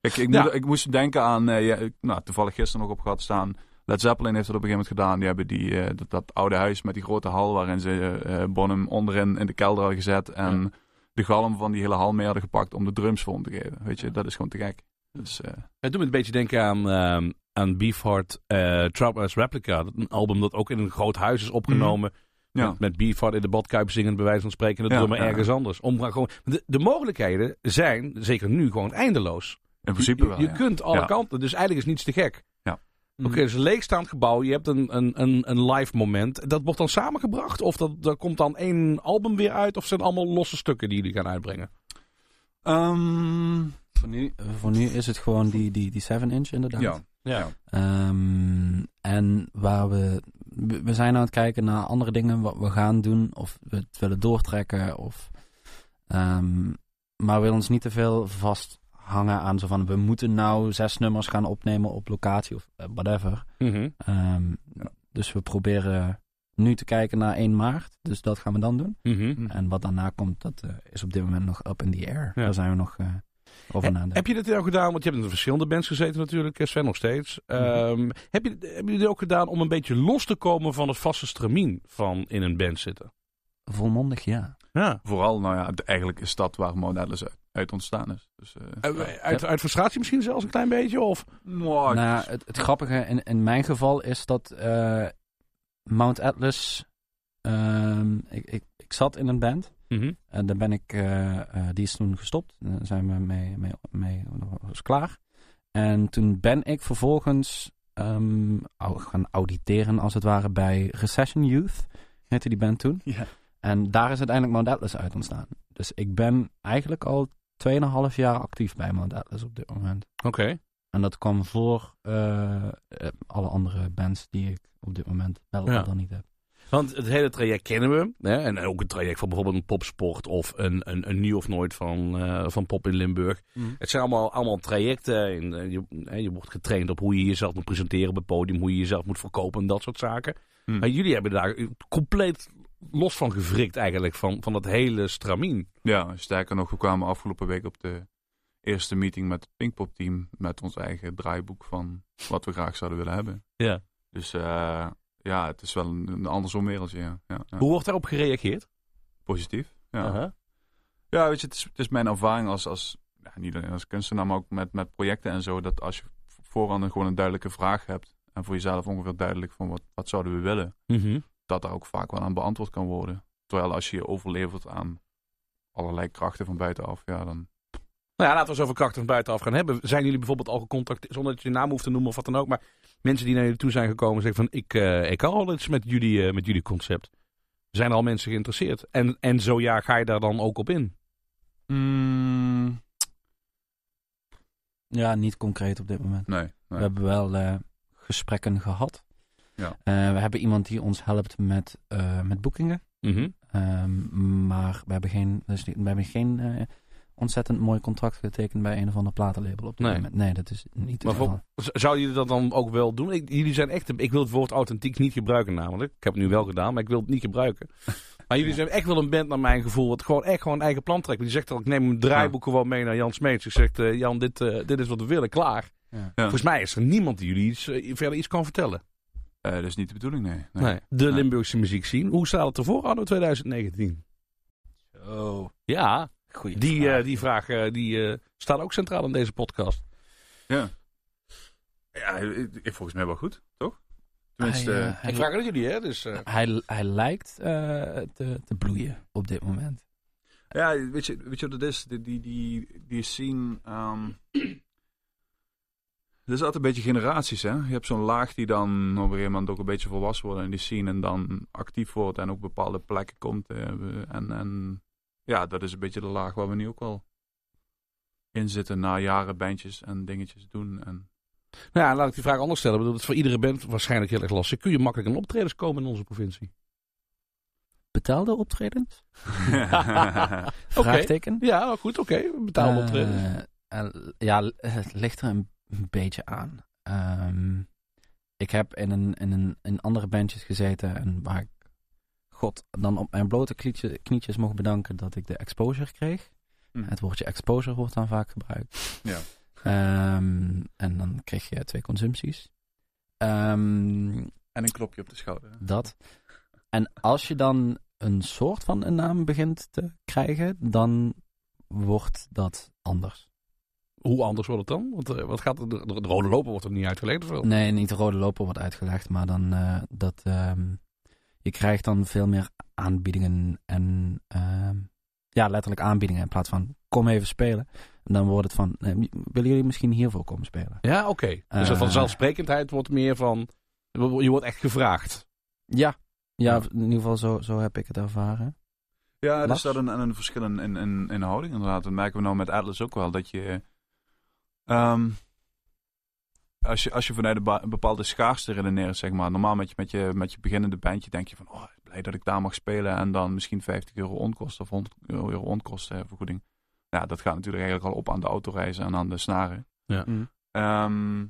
Kijk, ik, Ja. moet, ik moest denken aan, ja, ik- nou, toevallig gisteren nog op gehad staan. Led Zeppelin heeft dat op een gegeven moment gedaan. Die hebben die, eh, dat, dat oude huis met die grote hal waarin ze eh Bonham onderin in de kelder hadden gezet. En de galm van die hele hal mee hadden gepakt om de drums vorm te geven. Weet je, dat is gewoon te gek. Dus, Het doet me een beetje denken aan, ehm aan Beefheart uh, Travelers Replica. Dat- Een album dat ook in een groot huis is opgenomen. ja. Met, met Beefheart in de badkuip zingend, bij wijze van spreken. En de Ja, drummer ja. ergens anders. Om gewoon, de, de mogelijkheden zijn, zeker nu, gewoon eindeloos. in principe je wel, je ja. kunt alle kanten, dus eigenlijk is niets te gek. Oké, het is een leegstaand gebouw. Je hebt een, een, een, een live moment. Dat wordt dan samengebracht? Of dat, er komt dan één album weer uit? Of zijn het allemaal losse stukken die jullie gaan uitbrengen? Ehm, Voor, nu, voor nu is het gewoon die, die, die 7-inch inderdaad. ja. Ja. Ehm, en waar we, we we zijn aan het kijken naar andere dingen wat we gaan doen, of we het willen doortrekken, of, ehm, maar we willen ons niet te veel vasthangen aan zo van we moeten nou zes nummers gaan opnemen op locatie of eh, whatever. Mhm. Ehm, Ja. Dus we proberen nu te kijken naar 1 maart, dus dat gaan we dan doen. Mhm. En wat daarna komt, dat eh, is op dit moment nog up in the air. Ja. Daar zijn we nog eh, over He- nadenken. heb je dit nou gedaan? Want je hebt in verschillende bands gezeten natuurlijk, Sven nog steeds. Ehm, heb je, hebben jullie dit ook gedaan om een beetje los te komen van het vaste stramien van in een band zitten? Volmondig, ja. Ja. Vooral, nou ja, eigenlijk is dat waar Mount Atlas uit, uit ontstaan is. Dus, eh, Uit, uit, uit frustratie misschien zelfs een klein beetje? Of? nou, Nou, het het, grappige in, in mijn geval is dat eh, Mount Atlas. ehm, ik, ik, ik zat in een band. Mhm. En daar ben ik. eh, eh, die is toen gestopt. Daar zijn we mee, mee, mee was klaar. En toen ben ik vervolgens ehm, gaan auditeren, als het ware, bij Recession Youth. Heette die band toen. ja. En daar is uiteindelijk Mount Atlas uit ontstaan. Dus ik ben eigenlijk al 2,5 jaar actief bij Mount Atlas op dit moment. Oké. En dat kwam voor eh, eh, alle andere bands die ik op dit moment wel Ja. of dan niet heb. Want het hele traject kennen we. Hè? En ook het traject van bijvoorbeeld een popsport of een, een, een nieuw of nooit van, eh, van Pop in Limburg. Het zijn allemaal, allemaal trajecten. En, je, je wordt getraind op hoe je jezelf moet presenteren op het podium, hoe je jezelf moet verkopen en dat soort zaken. Hm. Maar jullie hebben daar compleet los van gewrikt eigenlijk, van, van dat hele stramien. Ja, sterker nog, we kwamen afgelopen week op de eerste meeting met het Pinkpop team met ons eigen draaiboek van wat we graag zouden willen hebben. Ja. Dus eh, ja, het is wel een, een andersom wereldje, ja. ja, ja. Hoe wordt daarop gereageerd? Positief. Ja. Ja, weet je, het is, het is mijn ervaring als, als ja, niet alleen als kunstenaar, maar ook met, met projecten en zo, dat als je voorhand gewoon een duidelijke vraag hebt en voor jezelf ongeveer duidelijk van wat, wat zouden we willen, Mhm. Dat daar ook vaak wel aan beantwoord kan worden. Terwijl als je je overlevert aan allerlei krachten van buitenaf, ja, dan... Nou ja, laten we eens over krachten van buitenaf gaan hebben. Zijn jullie bijvoorbeeld al gecontact, zonder dat je je naam hoeft te noemen of wat dan ook, maar mensen die naar jullie toe zijn gekomen zeggen van ik, eh, ik kan al iets met jullie, eh, met jullie concept. Zijn er al mensen geïnteresseerd? En, en zo ja, ga je daar dan ook op in? Mm, Ja, niet concreet op dit moment. nee, nee. We hebben wel eh, gesprekken gehad. Ja. Eh, we hebben iemand die ons helpt met, eh, met boekingen. Mhm. Ehm, maar we hebben geen, dus we hebben geen eh, ontzettend mooi contract getekend bij een of ander platenlabel op dit Nee. moment. Nee, dat is niet Maar geval. voor, z- zouden jullie dat dan ook wel doen? Ik, jullie zijn echt, ik wil het woord authentiek niet gebruiken namelijk. Ik heb het nu wel gedaan, maar ik wil het niet gebruiken. Maar jullie zijn echt wel een band naar mijn gevoel, wat gewoon echt gewoon eigen plan trekt. Die zegt al, ik neem een draaiboek gewoon mee naar Jan Smeets. Ik zeg, Jan, dit, dit is wat we willen, klaar. Ja. Volgens mij is er niemand die jullie iets, verder iets kan vertellen. Eh, dat is niet de bedoeling, nee. nee. Nee. De Nee. Limburgse muziek zien. Hoe staat het ervoor anno 2019? Oh. Ja, Goeie Die, vraag. eh, die vraag eh, die, eh, staat ook centraal in deze podcast. Ja. Ja, ik, ik- volgens mij wel goed, toch? Tenminste, Hij, hij- Ik vraag het aan jullie, hè? Dus, eh, hij, hij lijkt eh, te, te bloeien op dit moment. ja, weet je, weet je wat het is? Die, die, die, die scene... ehm er is altijd een beetje generaties, hè? Je hebt zo'n laag die dan op een gegeven moment ook een beetje volwassen wordt in die scene en dan actief wordt en ook bepaalde plekken komt. eh, en, en ja, dat is een beetje de laag waar we nu ook wel in zitten na jaren bandjes en dingetjes doen. En nou ja, laat ik die vraag anders stellen. Ik bedoel, Het voor iedere band waarschijnlijk heel erg lastig. Kun je makkelijk aan optredens komen in onze provincie? Betaalde optredens? Vraagteken? Ja, nou goed, oké. Betaalde Eh, optredens. eh, ja, het ligt er een beetje aan. Ehm, ik heb in, een, in, een, in andere bandjes gezeten en waar ik, god, dan op mijn blote knietje, knietjes mocht bedanken dat ik de exposure kreeg. Hm. Het woordje exposure wordt dan vaak gebruikt. Ja. Ehm, en dan kreeg je twee consumpties. Ehm, En een klopje op de schouder. dat. En als je dan een soort van een naam begint te krijgen, dan wordt dat anders. Hoe anders wordt het dan? Want eh, wat gaat er, de, de rode loper wordt er niet uitgelegd of wel? Nee, niet de rode loper wordt uitgelegd, maar dan eh, dat ehm, je krijgt dan veel meer aanbiedingen en ehm, ja, letterlijk aanbiedingen in plaats van kom even spelen. En dan wordt het van, eh, willen jullie misschien hiervoor komen spelen? Ja, oké. Dus de vanzelfsprekendheid wordt meer van... Je wordt echt gevraagd. Ja, ja, in ieder geval zo, zo heb ik het ervaren. Ja, er staat een, een verschil in, in, in, in houding inderdaad. Dat merken we nou met Atlas ook wel. Dat je... ehm, als je, als je vanuit een, bepaalde schaarste redeneert, zeg maar. Normaal met je, met, je, met je beginnende bandje denk je van... Oh, blij dat ik daar mag spelen. En dan misschien 50 euro onkosten of 100 euro onkostenvergoeding. Ja, dat gaat natuurlijk eigenlijk al op aan de autoreizen en aan de snaren. Mm. Ehm,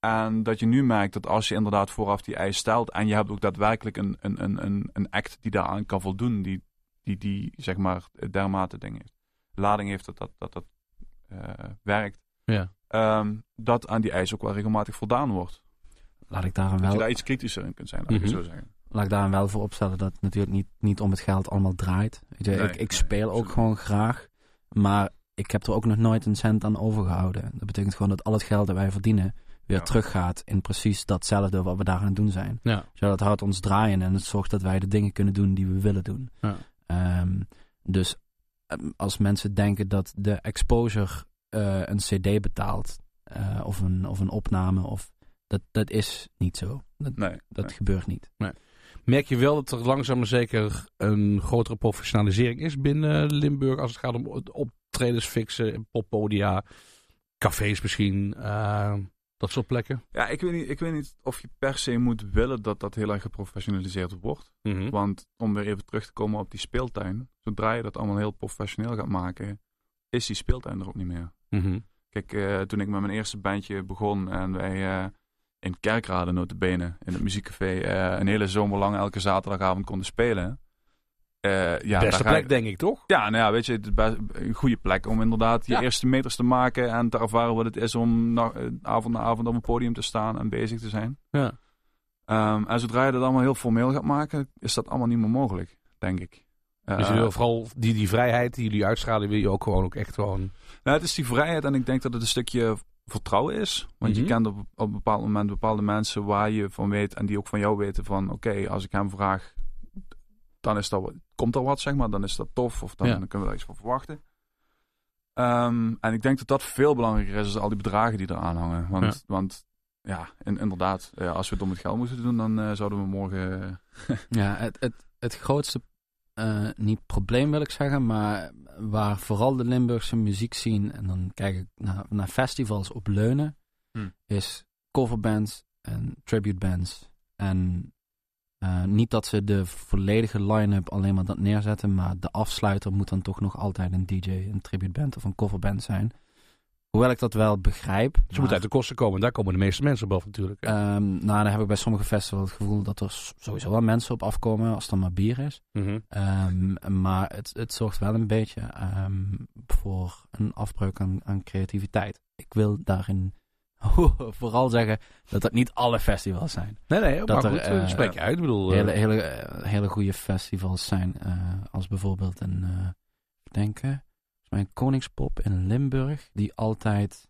en dat je nu merkt dat als je inderdaad vooraf die eis stelt en je hebt ook daadwerkelijk een, een, een, een, een act die daaraan kan voldoen, die, die, die zeg maar dermate dingen heeft, lading heeft dat dat, dat, dat eh, werkt, Ja. ehm, dat aan die eis ook wel regelmatig voldaan wordt. Laat ik daar Dat je wel daar iets kritischer in kunt zijn, laat ik het Mhm. zo zeggen. laat ik daar wel voor opstellen dat het natuurlijk niet, niet om het geld allemaal draait. Weet je, Nee, ik, ik nee, speel ook absoluut. gewoon graag, maar ik heb er ook nog nooit een cent aan overgehouden. Dat betekent gewoon dat al het geld dat wij verdienen weer Ja. teruggaat in precies datzelfde wat we daar aan het doen zijn. Ja. Zo, dat houdt ons draaien en het zorgt dat wij de dingen kunnen doen die we willen doen. Ja. Ehm, dus ehm, als mensen denken dat de exposure eh, een cd betaalt eh, of, een, of een opname, of, dat, dat is niet zo. Dat, Nee, dat nee. gebeurt niet. Merk je wel dat er langzaam maar zeker een grotere professionalisering is binnen Limburg als het gaat om optredens fixen, poppodia, cafés misschien, eh, dat soort plekken? Ja, ik weet, niet, ik weet niet of je per se moet willen dat dat heel erg geprofessionaliseerd wordt. Mhm. Want om weer even terug te komen op die speeltuin. Zodra je dat allemaal heel professioneel gaat maken, is die speeltuin er ook niet meer. Mhm. Kijk, eh, toen ik met mijn eerste bandje begon en wij eh, in Kerkrade notabene, in het muziekcafé, eh, een hele zomer lang elke zaterdagavond konden spelen. ja, Beste plek, denk ik, toch? Ja, nou ja, weet je, het is best een goede plek om inderdaad je Ja. eerste meters te maken en te ervaren wat het is om na, avond na avond op een podium te staan en bezig te zijn. Ja. Ehm, en zodra je dat allemaal heel formeel gaat maken, is dat allemaal niet meer mogelijk, denk ik. Dus je wil vooral die, die vrijheid die jullie uitstralen, wil je ook gewoon ook echt gewoon... Nou, het is die vrijheid en ik denk dat het een stukje vertrouwen is. Want Mhm. je kent op, op een bepaald moment bepaalde mensen waar je van weet en die ook van jou weten van oké, als ik hem vraag, dan is dat, komt er wat, zeg maar. Dan is dat tof of dan, Ja. dan kunnen we daar iets van verwachten. Ehm, en ik denk dat dat veel belangrijker is dan al die bedragen die eraan hangen. Want Ja. want, ja in- inderdaad, eh, als we het om het geld moeten doen, dan eh, zouden we morgen... Ja, het, het, het grootste, eh, niet probleem wil ik zeggen, maar waar vooral de Limburgse muziek zien, en dan kijk ik naar, naar festivals op leunen, Hmm. is coverbands en tribute bands. En eh, niet dat ze de volledige line-up alleen maar dat neerzetten, maar de afsluiter moet dan toch nog altijd een DJ, een tribute band of een coverband zijn. Hoewel ik dat wel begrijp. Ze maar- moeten uit de kosten komen. Daar komen de meeste mensen op af natuurlijk. Ehm, nou, dan heb ik bij sommige festivals het gevoel dat er sowieso wel mensen op afkomen als er maar bier is. Mhm. Ehm, maar het, het zorgt wel een beetje ehm, voor een afbreuk aan, aan creativiteit. Ik wil daarin vooral zeggen dat dat niet alle festivals zijn. Nee, nee, maar Dat goed, er, eh, eh, spreek je uit. Ik bedoel, eh, Hele, hele, eh, hele goede festivals zijn, eh, als bijvoorbeeld een, eh, ik denk, eh, mij een Koningspop in Limburg. Die altijd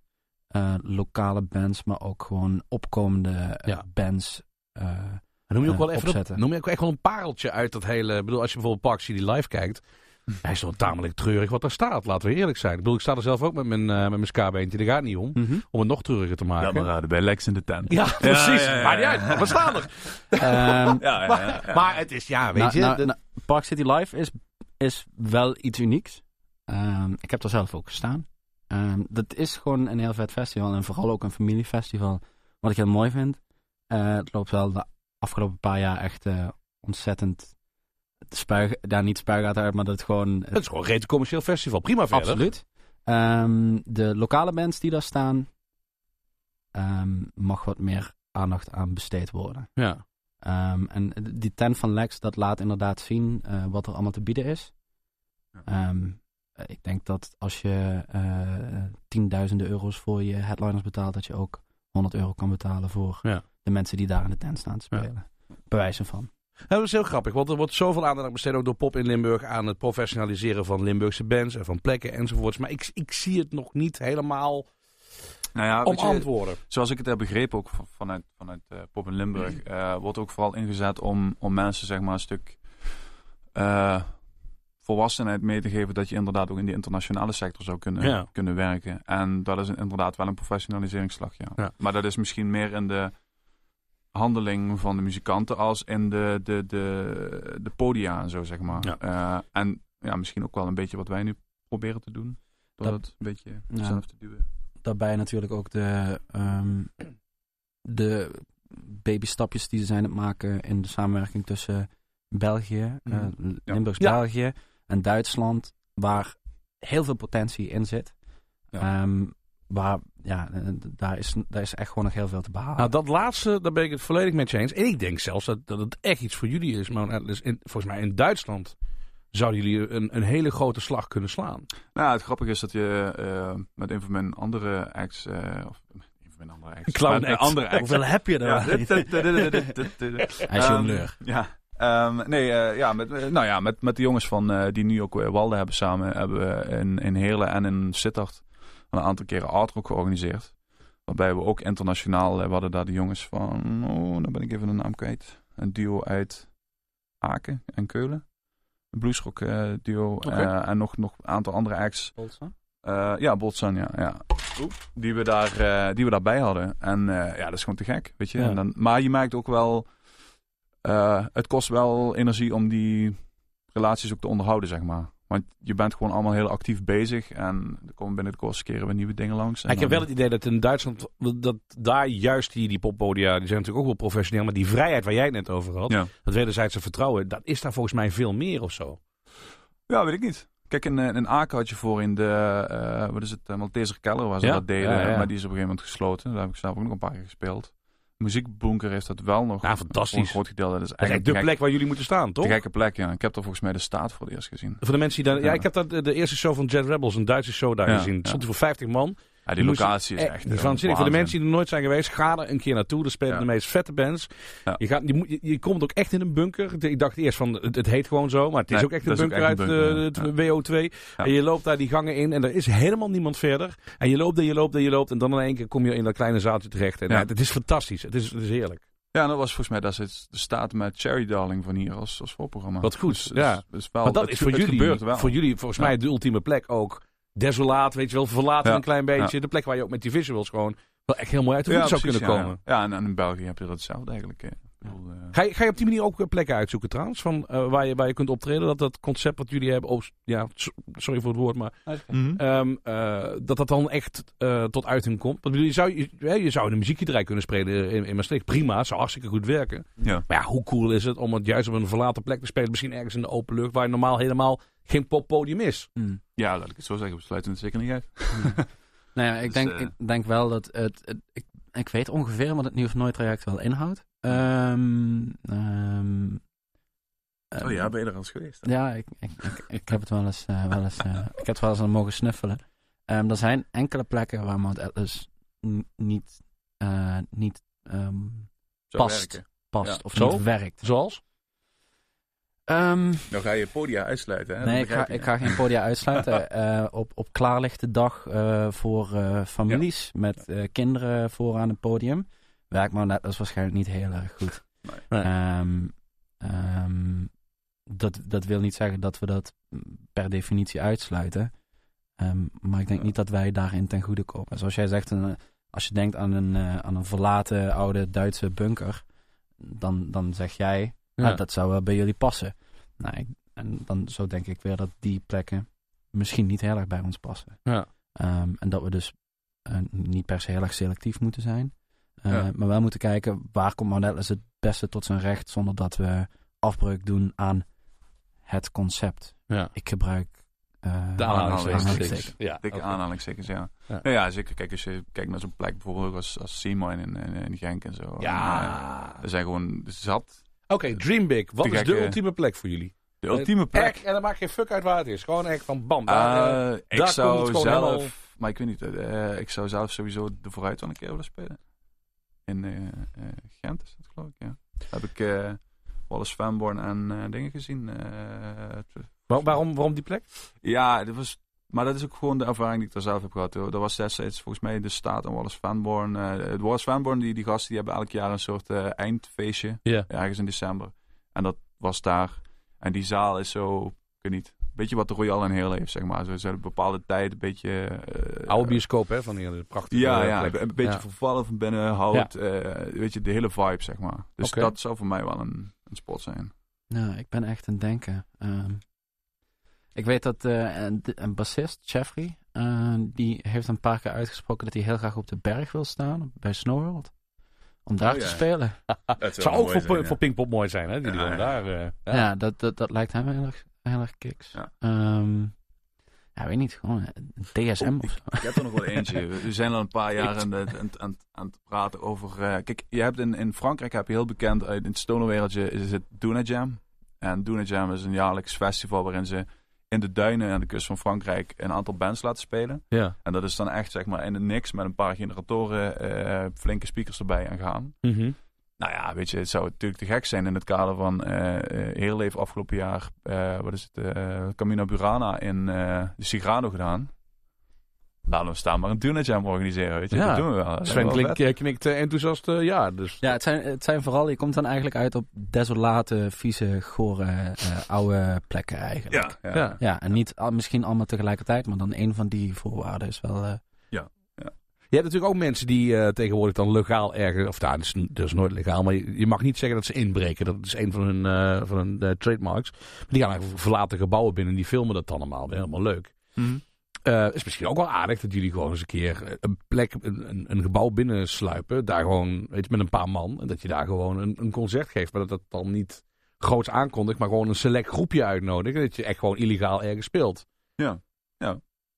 eh, lokale bands, maar ook gewoon opkomende eh, Ja. bands. eh, Noem je ook wel even opzetten. noem je ook echt wel een pareltje uit dat hele. Ik bedoel, als je bijvoorbeeld Park City live kijkt. Hij is wel tamelijk treurig wat er staat, laten we eerlijk zijn. Ik bedoel, ik sta er zelf ook met mijn, eh met mijn ska-beentje. Daar gaat niet om. mhm. Om het nog treuriger te Ja, maken. maar raden, bij Lex in de tent. Ja, precies. ja, ja, Maar niet ja. uit. We staan er. Ja, ja, ja, ja. Maar het is, ja, weet nou, je. nou, de- nou, Park City Live is, is wel iets unieks. Ehm, ik heb er zelf ook gestaan. Ehm, dat is gewoon een heel vet festival. En vooral ook een familiefestival. Wat ik heel mooi vind. Eh, het loopt wel de afgelopen paar jaar echt eh, ontzettend... Spuig, daar niet spuigaten uit, maar dat het gewoon... het is gewoon een commercieel festival. Prima verder. Absoluut. Ehm, de lokale bands die daar staan... mag wat meer aandacht aan besteed worden. Ja. En die tent van Lex, dat laat inderdaad zien eh, wat er allemaal te bieden is. Ja. Eh, ik denk dat als je eh tienduizenden euro's voor je headliners betaalt, dat je ook 100 euro kan betalen voor Ja. de mensen die daar in de tent staan te Ja. spelen. Bewijzen van. Ja, dat is heel grappig, want er wordt zoveel aandacht besteed ook door Pop in Limburg aan het professionaliseren van Limburgse bands en van plekken enzovoorts. Maar ik, ik zie het nog niet helemaal Nou ja, weet je, omarmd zoals ik het heb begrepen, ook van- vanuit, vanuit eh, Pop in Limburg, eh, wordt ook vooral ingezet om, om mensen zeg maar een stuk eh, volwassenheid mee te geven dat je inderdaad ook in die internationale sector zou kunnen, Ja. kunnen werken. En dat is inderdaad wel een professionaliseringsslag, ja. Ja. Maar dat is misschien meer in de handeling van de muzikanten als in de, de, de, de podia en zo, zeg maar. Ja. Eh, en ja, misschien ook wel een beetje wat wij nu proberen te doen. Door Dat- dat een beetje Ja. zelf te duwen. Daarbij natuurlijk ook de, ehm, de babystapjes die ze zijn aan het maken in de samenwerking tussen België, eh, Mhm. Ja. En Duitsland, waar heel veel potentie in zit. Ja. Ehm, waar, ja, eh, daar is, daar is echt gewoon nog heel veel te behalen. Nou, dat laatste, daar ben ik het volledig met je eens. En ik denk zelfs dat, dat het echt iets voor jullie is. Maar Atlas, in, volgens mij in Duitsland zouden jullie een, een hele grote slag kunnen slaan. Nou, het grappige is dat je eh, met een van mijn andere acts, eh, of een van mijn andere acts, Clown met een act. andere acts. Hoeveel heb je er? Ja, wel? dit- dit- dit- dit- dit- dit- dit- Hij is Ehm, jongleur. Ja. Ehm, nee, eh, ja, met, eh, nou ja, met, met de jongens van, eh, die nu ook Walden hebben samen, hebben we in, in Heerlen en in Sittard een aantal keren Artrock georganiseerd. Waarbij we ook internationaal, we hadden daar de jongens van, oh, dan ben ik even de naam kwijt. Een duo uit Aken en Keulen. Een bluesrock duo en nog, nog een aantal andere acts. Ja, Botsan, ja. ja. Die, we daar, die we daarbij hadden. En ja, dat is gewoon te gek, weet je. Ja. En dan, maar je merkt ook wel... eh, het kost wel energie om die relaties ook te onderhouden, zeg maar. Want je bent gewoon allemaal heel actief bezig. En er komen binnen de kortste keren weer nieuwe dingen langs. En ik heb wel het idee dat in Duitsland, dat daar juist die, die poppodia, die zijn natuurlijk ook wel professioneel. Maar die vrijheid waar jij het net over had, Ja. dat wederzijdse vertrouwen, dat is daar volgens mij veel meer of zo. Ja, weet ik niet. Kijk, in, eh, in Aken had je voor in de, eh, wat is het, Malteser Keller waar ze Ja, dat deden. ja. Maar die is op een gegeven moment gesloten. Daar heb ik zelf ook nog een paar keer gespeeld. Muziekbunker heeft dat wel nog. Ja, fantastisch. Een groot gedeelte. Dat is is eigenlijk de gek- plek waar jullie moeten staan, toch? te gekke plek, ja. Ik heb er volgens mij de staat voor het eerst gezien. Voor de mensen die daar, ja, Ja. ik heb dat, de, de eerste show van Jet Rebels, een Duitse show daar Ja, gezien. ja. Stond voor 50 man. Ja, die locatie is Eh, echt... die eh. Voor de mensen die er nooit zijn geweest, ga er een keer naartoe. Er spelen Ja. de meest vette bands. Ja. Je, gaat, je, moet, je, je komt ook echt in een bunker. Ik dacht eerst van, het, het heet gewoon zo. Maar het is Nee, ook echt een is bunker echt uit een bunker, de, ja. het WO2. Ja. En je loopt daar die gangen in en er is helemaal niemand verder. En je loopt en je loopt en je loopt. En dan in één keer kom je in dat kleine zaaltje terecht. En het is fantastisch. Het is, het is heerlijk. Ja, en dat was volgens mij dat zit de staat met Cherry Darling van hier als, als voorprogramma. Wat goed, Dus- ja. dus- dus wel, maar dat het is voor het jullie, wel. voor jullie volgens mij de ultieme plek ook. Desolaat, weet je wel, verlaten Ja. een klein beetje. Ja. De plek waar je ook met die visuals gewoon wel echt heel mooi uit de voet zou precies, kunnen komen. Ja, Ja, en, en in België heb je dat hetzelfde eigenlijk. Eh. Ga je, ga je op die manier ook eh, plekken uitzoeken trouwens? Van, eh, waar, je, waar je kunt optreden? Dat dat concept wat jullie hebben... Oh, ja, so- sorry voor het woord, maar... mhm. ehm, eh, dat dat dan echt eh, tot uiting komt. Want je, zou, je, hè, je zou in een kunnen spelen in, in Maastricht. Prima, zou hartstikke goed werken. ja. Maar ja, hoe cool is het om het juist op een verlaten plek te spelen? Misschien ergens in de open lucht... waar normaal helemaal geen poppodium is. Hmm. ja, laat ik het zo zeggen. We sluiten het zeker niet uit. Nou ja, ik, Dus, denk, ik denk wel dat het, het- ik, ik weet ongeveer wat het nieuw of nooit traject wel inhoudt. Ehm, ehm, Oh ja, ben je er al eens geweest? Ja, ik, ik, ik, ik heb het wel eens, eh, wel eens, eh, ik heb het wel eens aan mogen snuffelen. Ehm, er zijn enkele plekken waar Mount Atlas niet, eh, niet ehm, Zo past. werken. past Ja. of Zo? niet werkt. Zoals? Ehm, Nou ga je podia uitsluiten, hè? nee, ik ga, ik ga geen podia uitsluiten. Eh, op, op klaarlichte dag eh, voor eh, families met eh, kinderen vooraan het podium. Werkt maar net als waarschijnlijk niet heel erg goed. Nee. Ehm, ehm, dat, dat wil niet zeggen dat we dat per definitie uitsluiten. Ehm, maar ik denk Ja. niet dat wij daarin ten goede komen. Zoals jij zegt, een, als je denkt aan een, eh, aan een verlaten oude Duitse bunker, dan, dan zeg jij, Ja. "Ah, dat zou wel bij jullie passen. Nou, ik- en dan zo denk ik weer dat die plekken misschien niet heel erg bij ons passen. Ja. Ehm, en dat we dus eh, niet per se heel erg selectief moeten zijn. Eh, Ja. Maar wel moeten kijken waar komt Atlas het beste tot zijn recht zonder dat we afbreuk doen aan het concept. Ja. Ik gebruik eh, De aanhalingstekens. aanhalingstekens. Ja, Dikke oké. aanhalingstekens, ja. Ja. Nou ja, zeker. Kijk, als je kijkt naar zo'n plek bijvoorbeeld ook als, als Seymour in, in, in Genk en zo. En, Ja. er zijn gewoon zat. Oké, Dream Big. Wat is de gekke- ultieme plek voor jullie? De ultieme plek. Echt, en dan maakt geen fuck uit waar het is. Gewoon echt van bam. daar, eh, Eh, daar ik komt zou het zelf, helemaal- maar ik weet niet, eh, ik zou zelf sowieso de vooruit wel een keer willen spelen. In eh, eh, Gent is dat geloof ik, ja. Daar heb ik eh Wallace Vanborn en eh, dingen gezien. eh, Waar- waarom, waarom die plek? ja, dat was, maar dat is ook gewoon de ervaring die ik daar zelf heb gehad. hoor. Dat was destijds volgens mij de staat en Wallace Vanborn. eh Wallace Vanborn, die, die gasten, die hebben elk jaar een soort eh, eindfeestje. Ja. Ergens in december. En dat was daar. En die zaal is zo, ik weet niet, een beetje wat de Royal in heel heeft, zeg maar. Zo, ze hebben een bepaalde tijd een beetje... eh, Oude bioscoop, hè? Van die prachtige ja, ja, plek. een beetje Ja. vervallen van binnen, hout. eh, weet je, de hele vibe, zeg maar. Dus dat zou voor mij wel een, een spot zijn. Nou, ik ben echt aan het denken. Ehm, ik weet dat eh, een, een bassist, Jeffrey, eh, die heeft een paar keer uitgesproken dat hij heel graag op de berg wil staan bij Snowworld. Om daar Oh, te ja. spelen. Dat Zou ook voor, voor Pinkpop mooi zijn, hè? Die Ja, daar... eh, Ja, ja. dat, dat, dat lijkt hem heel erg, heel erg kiks. Ja. Ehm, ja, weet niet, gewoon een DSM of zo. Ik heb er nog wel eentje. We zijn al een paar jaar aan het, aan, het- aan, het- aan het praten over... eh, kijk, je hebt in, in Frankrijk heb je heel bekend... uit in het stonerwereldje is het Duna Jam. En Duna Jam is een jaarlijks festival... waarin ze in de duinen aan de kust van Frankrijk... een aantal bands laten spelen. Ja. En dat is dan echt zeg maar in het niks... met een paar generatoren, eh, flinke speakers erbij en gaan. Mhm. Nou ja, weet je, het zou natuurlijk te gek zijn in het kader van eh eh, heel even afgelopen jaar, eh, wat is het, eh Camino Burana in eh, de Sigrano gedaan. Laten we staan maar een Tuna Jam organiseren, weet je. Ja. Dat doen we wel. Sven klinkt, eh, knikt eh, enthousiast eh, ja. Dus, Ja, het zijn, het zijn vooral, je komt dan eigenlijk uit op desolate, vieze, gore, eh, oude plekken eigenlijk. Ja, ja. Ja. Ja, en niet al- misschien allemaal tegelijkertijd, maar dan een van die voorwaarden is wel... eh, Je hebt natuurlijk ook mensen die eh, tegenwoordig dan legaal ergens... Of nou, dat is, dat is nooit legaal, maar je, je mag niet zeggen dat ze inbreken. Dat is een van hun, eh, van hun trademarks. Maar die gaan eigenlijk verlaten gebouwen binnen en die filmen dat dan allemaal. Helemaal leuk. Mhm. Eh, is misschien ook wel aardig dat jullie gewoon eens een keer eh, een plek, een, een, gebouw binnensluipen. Daar gewoon, weet je, met een paar man. En dat je daar gewoon een, een concert geeft. Maar dat dat dan niet groots aankondigt, maar gewoon een select groepje uitnodigt. En dat je echt gewoon illegaal ergens speelt.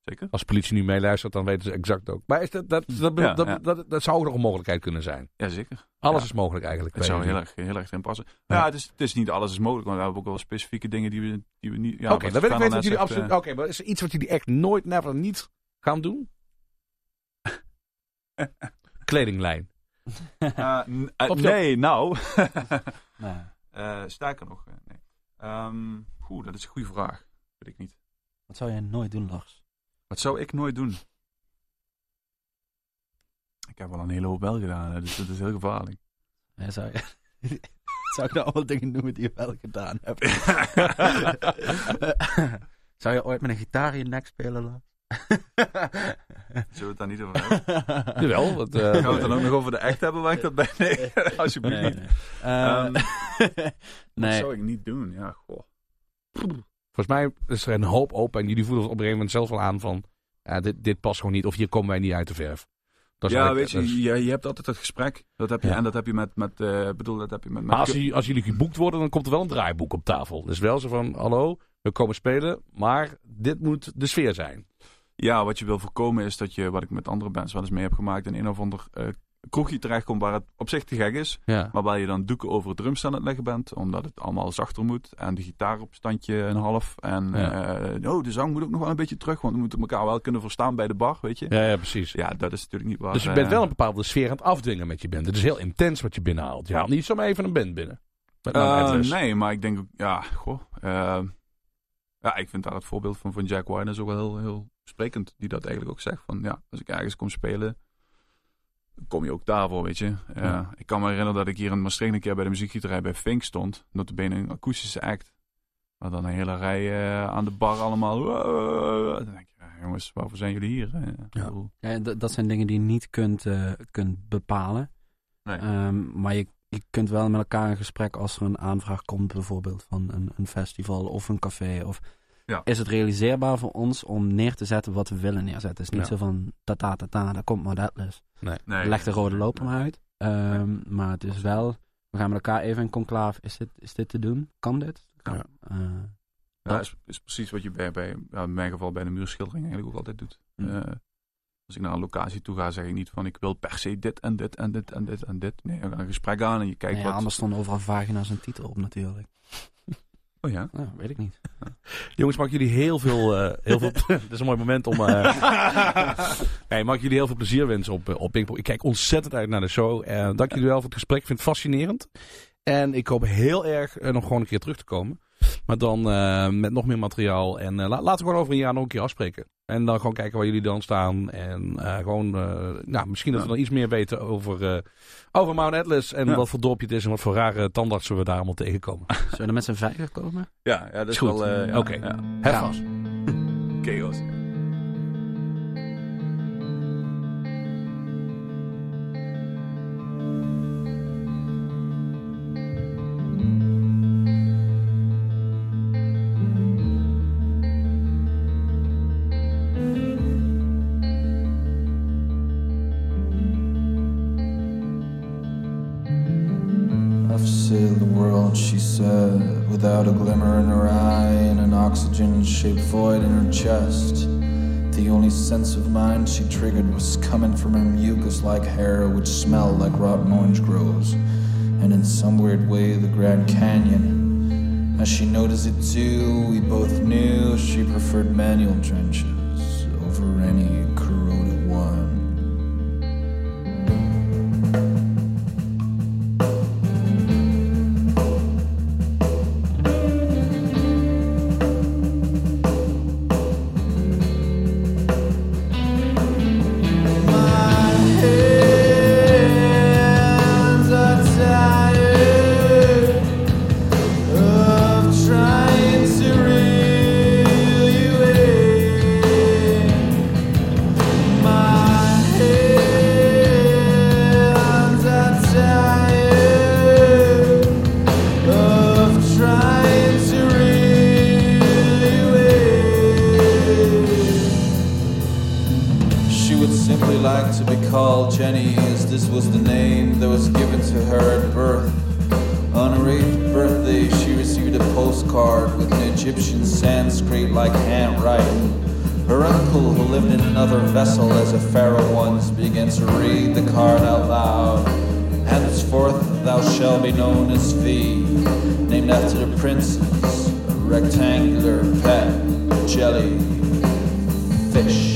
Zeker. Als politie nu meeluistert, dan weten ze exact ook. Maar is dat, dat, dat, Ja, dat, ja. dat, dat zou ook nog een mogelijkheid kunnen zijn. Ja, zeker. Alles Ja. is mogelijk eigenlijk. Het bij zou heel erg, heel erg erin passen. Ja. Ja, het, is, het is niet alles is mogelijk, want we hebben ook wel specifieke dingen die we, die we niet... Ja, Oké, wat dan wil ik weten dat jullie absoluut... zegt, Oké, maar is er iets wat jullie echt nooit, never, niet gaan doen? Kledinglijn. eh, eh, eh, zo. nee, nou... Eh, sterker nog, eh, nee. Ehm, Oeh, dat is een goede vraag. Weet ik niet. wat zou jij nooit doen, Lars? Wat zou ik nooit doen? Ik heb wel een hele hoop wel gedaan, hè, dus dat is heel gevaarlijk. Ja, zou, je, zou ik nou allemaal dingen noemen die je wel gedaan hebt? zou je ooit met een gitaar in je nek spelen, Lars? Zullen we het daar niet over hebben? Jawel. Dat, eh, Gaan we het dan ook nog over de echt hebben waar ik dat bij? Nee, alsjeblieft Nee. Eh, Ehm, Wat nee. zou ik niet doen? Ja, goh. Volgens mij is er een hoop open en jullie voelen op een gegeven moment zelf wel aan van... Ja, dit, dit past gewoon niet of hier komen wij niet uit de verf. Dat Ja, weet je, is- je, je hebt altijd het gesprek. Dat heb je, Ja. En dat heb je met, met eh, bedoel, dat heb je met... met Maar als, jullie- als jullie geboekt worden, dan komt er wel een draaiboek op tafel. Dus wel zo van, hallo, we komen spelen, maar dit moet de sfeer zijn. Ja, wat je wil voorkomen is dat je, wat ik met andere bands wel eens mee heb gemaakt, in een of ander eh, kroegje terechtkomt waar het op zich te gek is. Ja. Maar waar je dan doeken over het drumstel aan het leggen bent, omdat het allemaal zachter moet. En de gitaar op standje een half. En Ja. eh, oh, de zang moet ook nog wel een beetje terug, want we moeten elkaar wel kunnen verstaan bij de bar, weet je. Ja, ja, precies. Ja, dat is natuurlijk niet waar. dus je bent eh, wel een bepaalde sfeer aan het afdwingen met je band. Het is heel intens wat je binnenhaalt. Je haalt niet zomaar even een band binnen. Eh, nee, maar ik denk ook, ja, goh. ja, ik vind daar het voorbeeld van, van Jack White is ook wel heel, heel sprekend. Die dat eigenlijk ook zegt. Van ja, als ik ergens kom spelen, kom je ook daarvoor, weet je. Eh, Ja. Ik kan me herinneren dat ik hier in Maastricht een keer bij de muziekgieterij bij Fink stond. Notabene een akoestische act. Maar dan een hele rij eh, aan de bar allemaal. Dan denk je, ja, jongens, waarvoor zijn jullie hier? Eh, Ja. Ja, dat zijn dingen die je niet kunt, eh, kunt bepalen. Nee. Ehm, maar je, je kunt wel met elkaar in gesprek als er een aanvraag komt, bijvoorbeeld van een, een festival of een café. Of Ja. is het realiseerbaar voor ons om neer te zetten wat we willen neerzetten? Het is niet Ja. zo van tata tata, daar komt maar Atlas. Nee. Leg de rode loper maar uit. Ehm, maar het is wel, we gaan met elkaar even in conclave. Is dit, is dit te doen? Kan dit? Kan. Ja. Eh, Ja, is, is precies wat je bij, bij ja, in mijn geval bij de muurschildering eigenlijk ook altijd doet. Hm. Eh, als ik naar een locatie toe ga, zeg ik niet van ik wil per se dit en dit en dit en dit en dit. Nee, we gaan een gesprek aan en je kijkt nou ja, wat... anders stonden overal vagina's en titel op natuurlijk. Oh ja? Nou, weet ik niet. Jongens, mag ik jullie heel veel... eh, heel veel Dit is een mooi moment om... eh nee, mag ik jullie heel veel plezier wensen op, eh, op Pinkpop. Ik kijk ontzettend uit naar de show. En dank jullie wel voor het gesprek. Ik vind het fascinerend. En ik hoop heel erg nog gewoon een keer terug te komen. Maar dan eh, met nog meer materiaal. En eh, la- laten we gewoon over een jaar nog een keer afspreken. En dan gewoon kijken waar jullie dan staan. En eh, gewoon, eh, nou, misschien dat we dan iets meer weten over, eh, over Mount Atlas. En Ja. wat voor dorpje het is en wat voor rare tandartsen we daar allemaal tegenkomen. Zullen we er met z'n vijven komen? Ja, ja dat is, Is goed. wel... eh, ja, Oké. ja. Hef Ja. Chaos. Sense of mind she triggered was coming from her mucus like hair, which smelled like rotten orange groves. And in some weird way, the Grand Canyon. As she noticed it too, we both knew she preferred manual trenches Egyptian Sanskrit like handwriting. Her uncle, who lived in another vessel as a pharaoh once, began to read the card out loud. Henceforth, thou shalt be known as V, named after the princess, a rectangular pet jelly fish.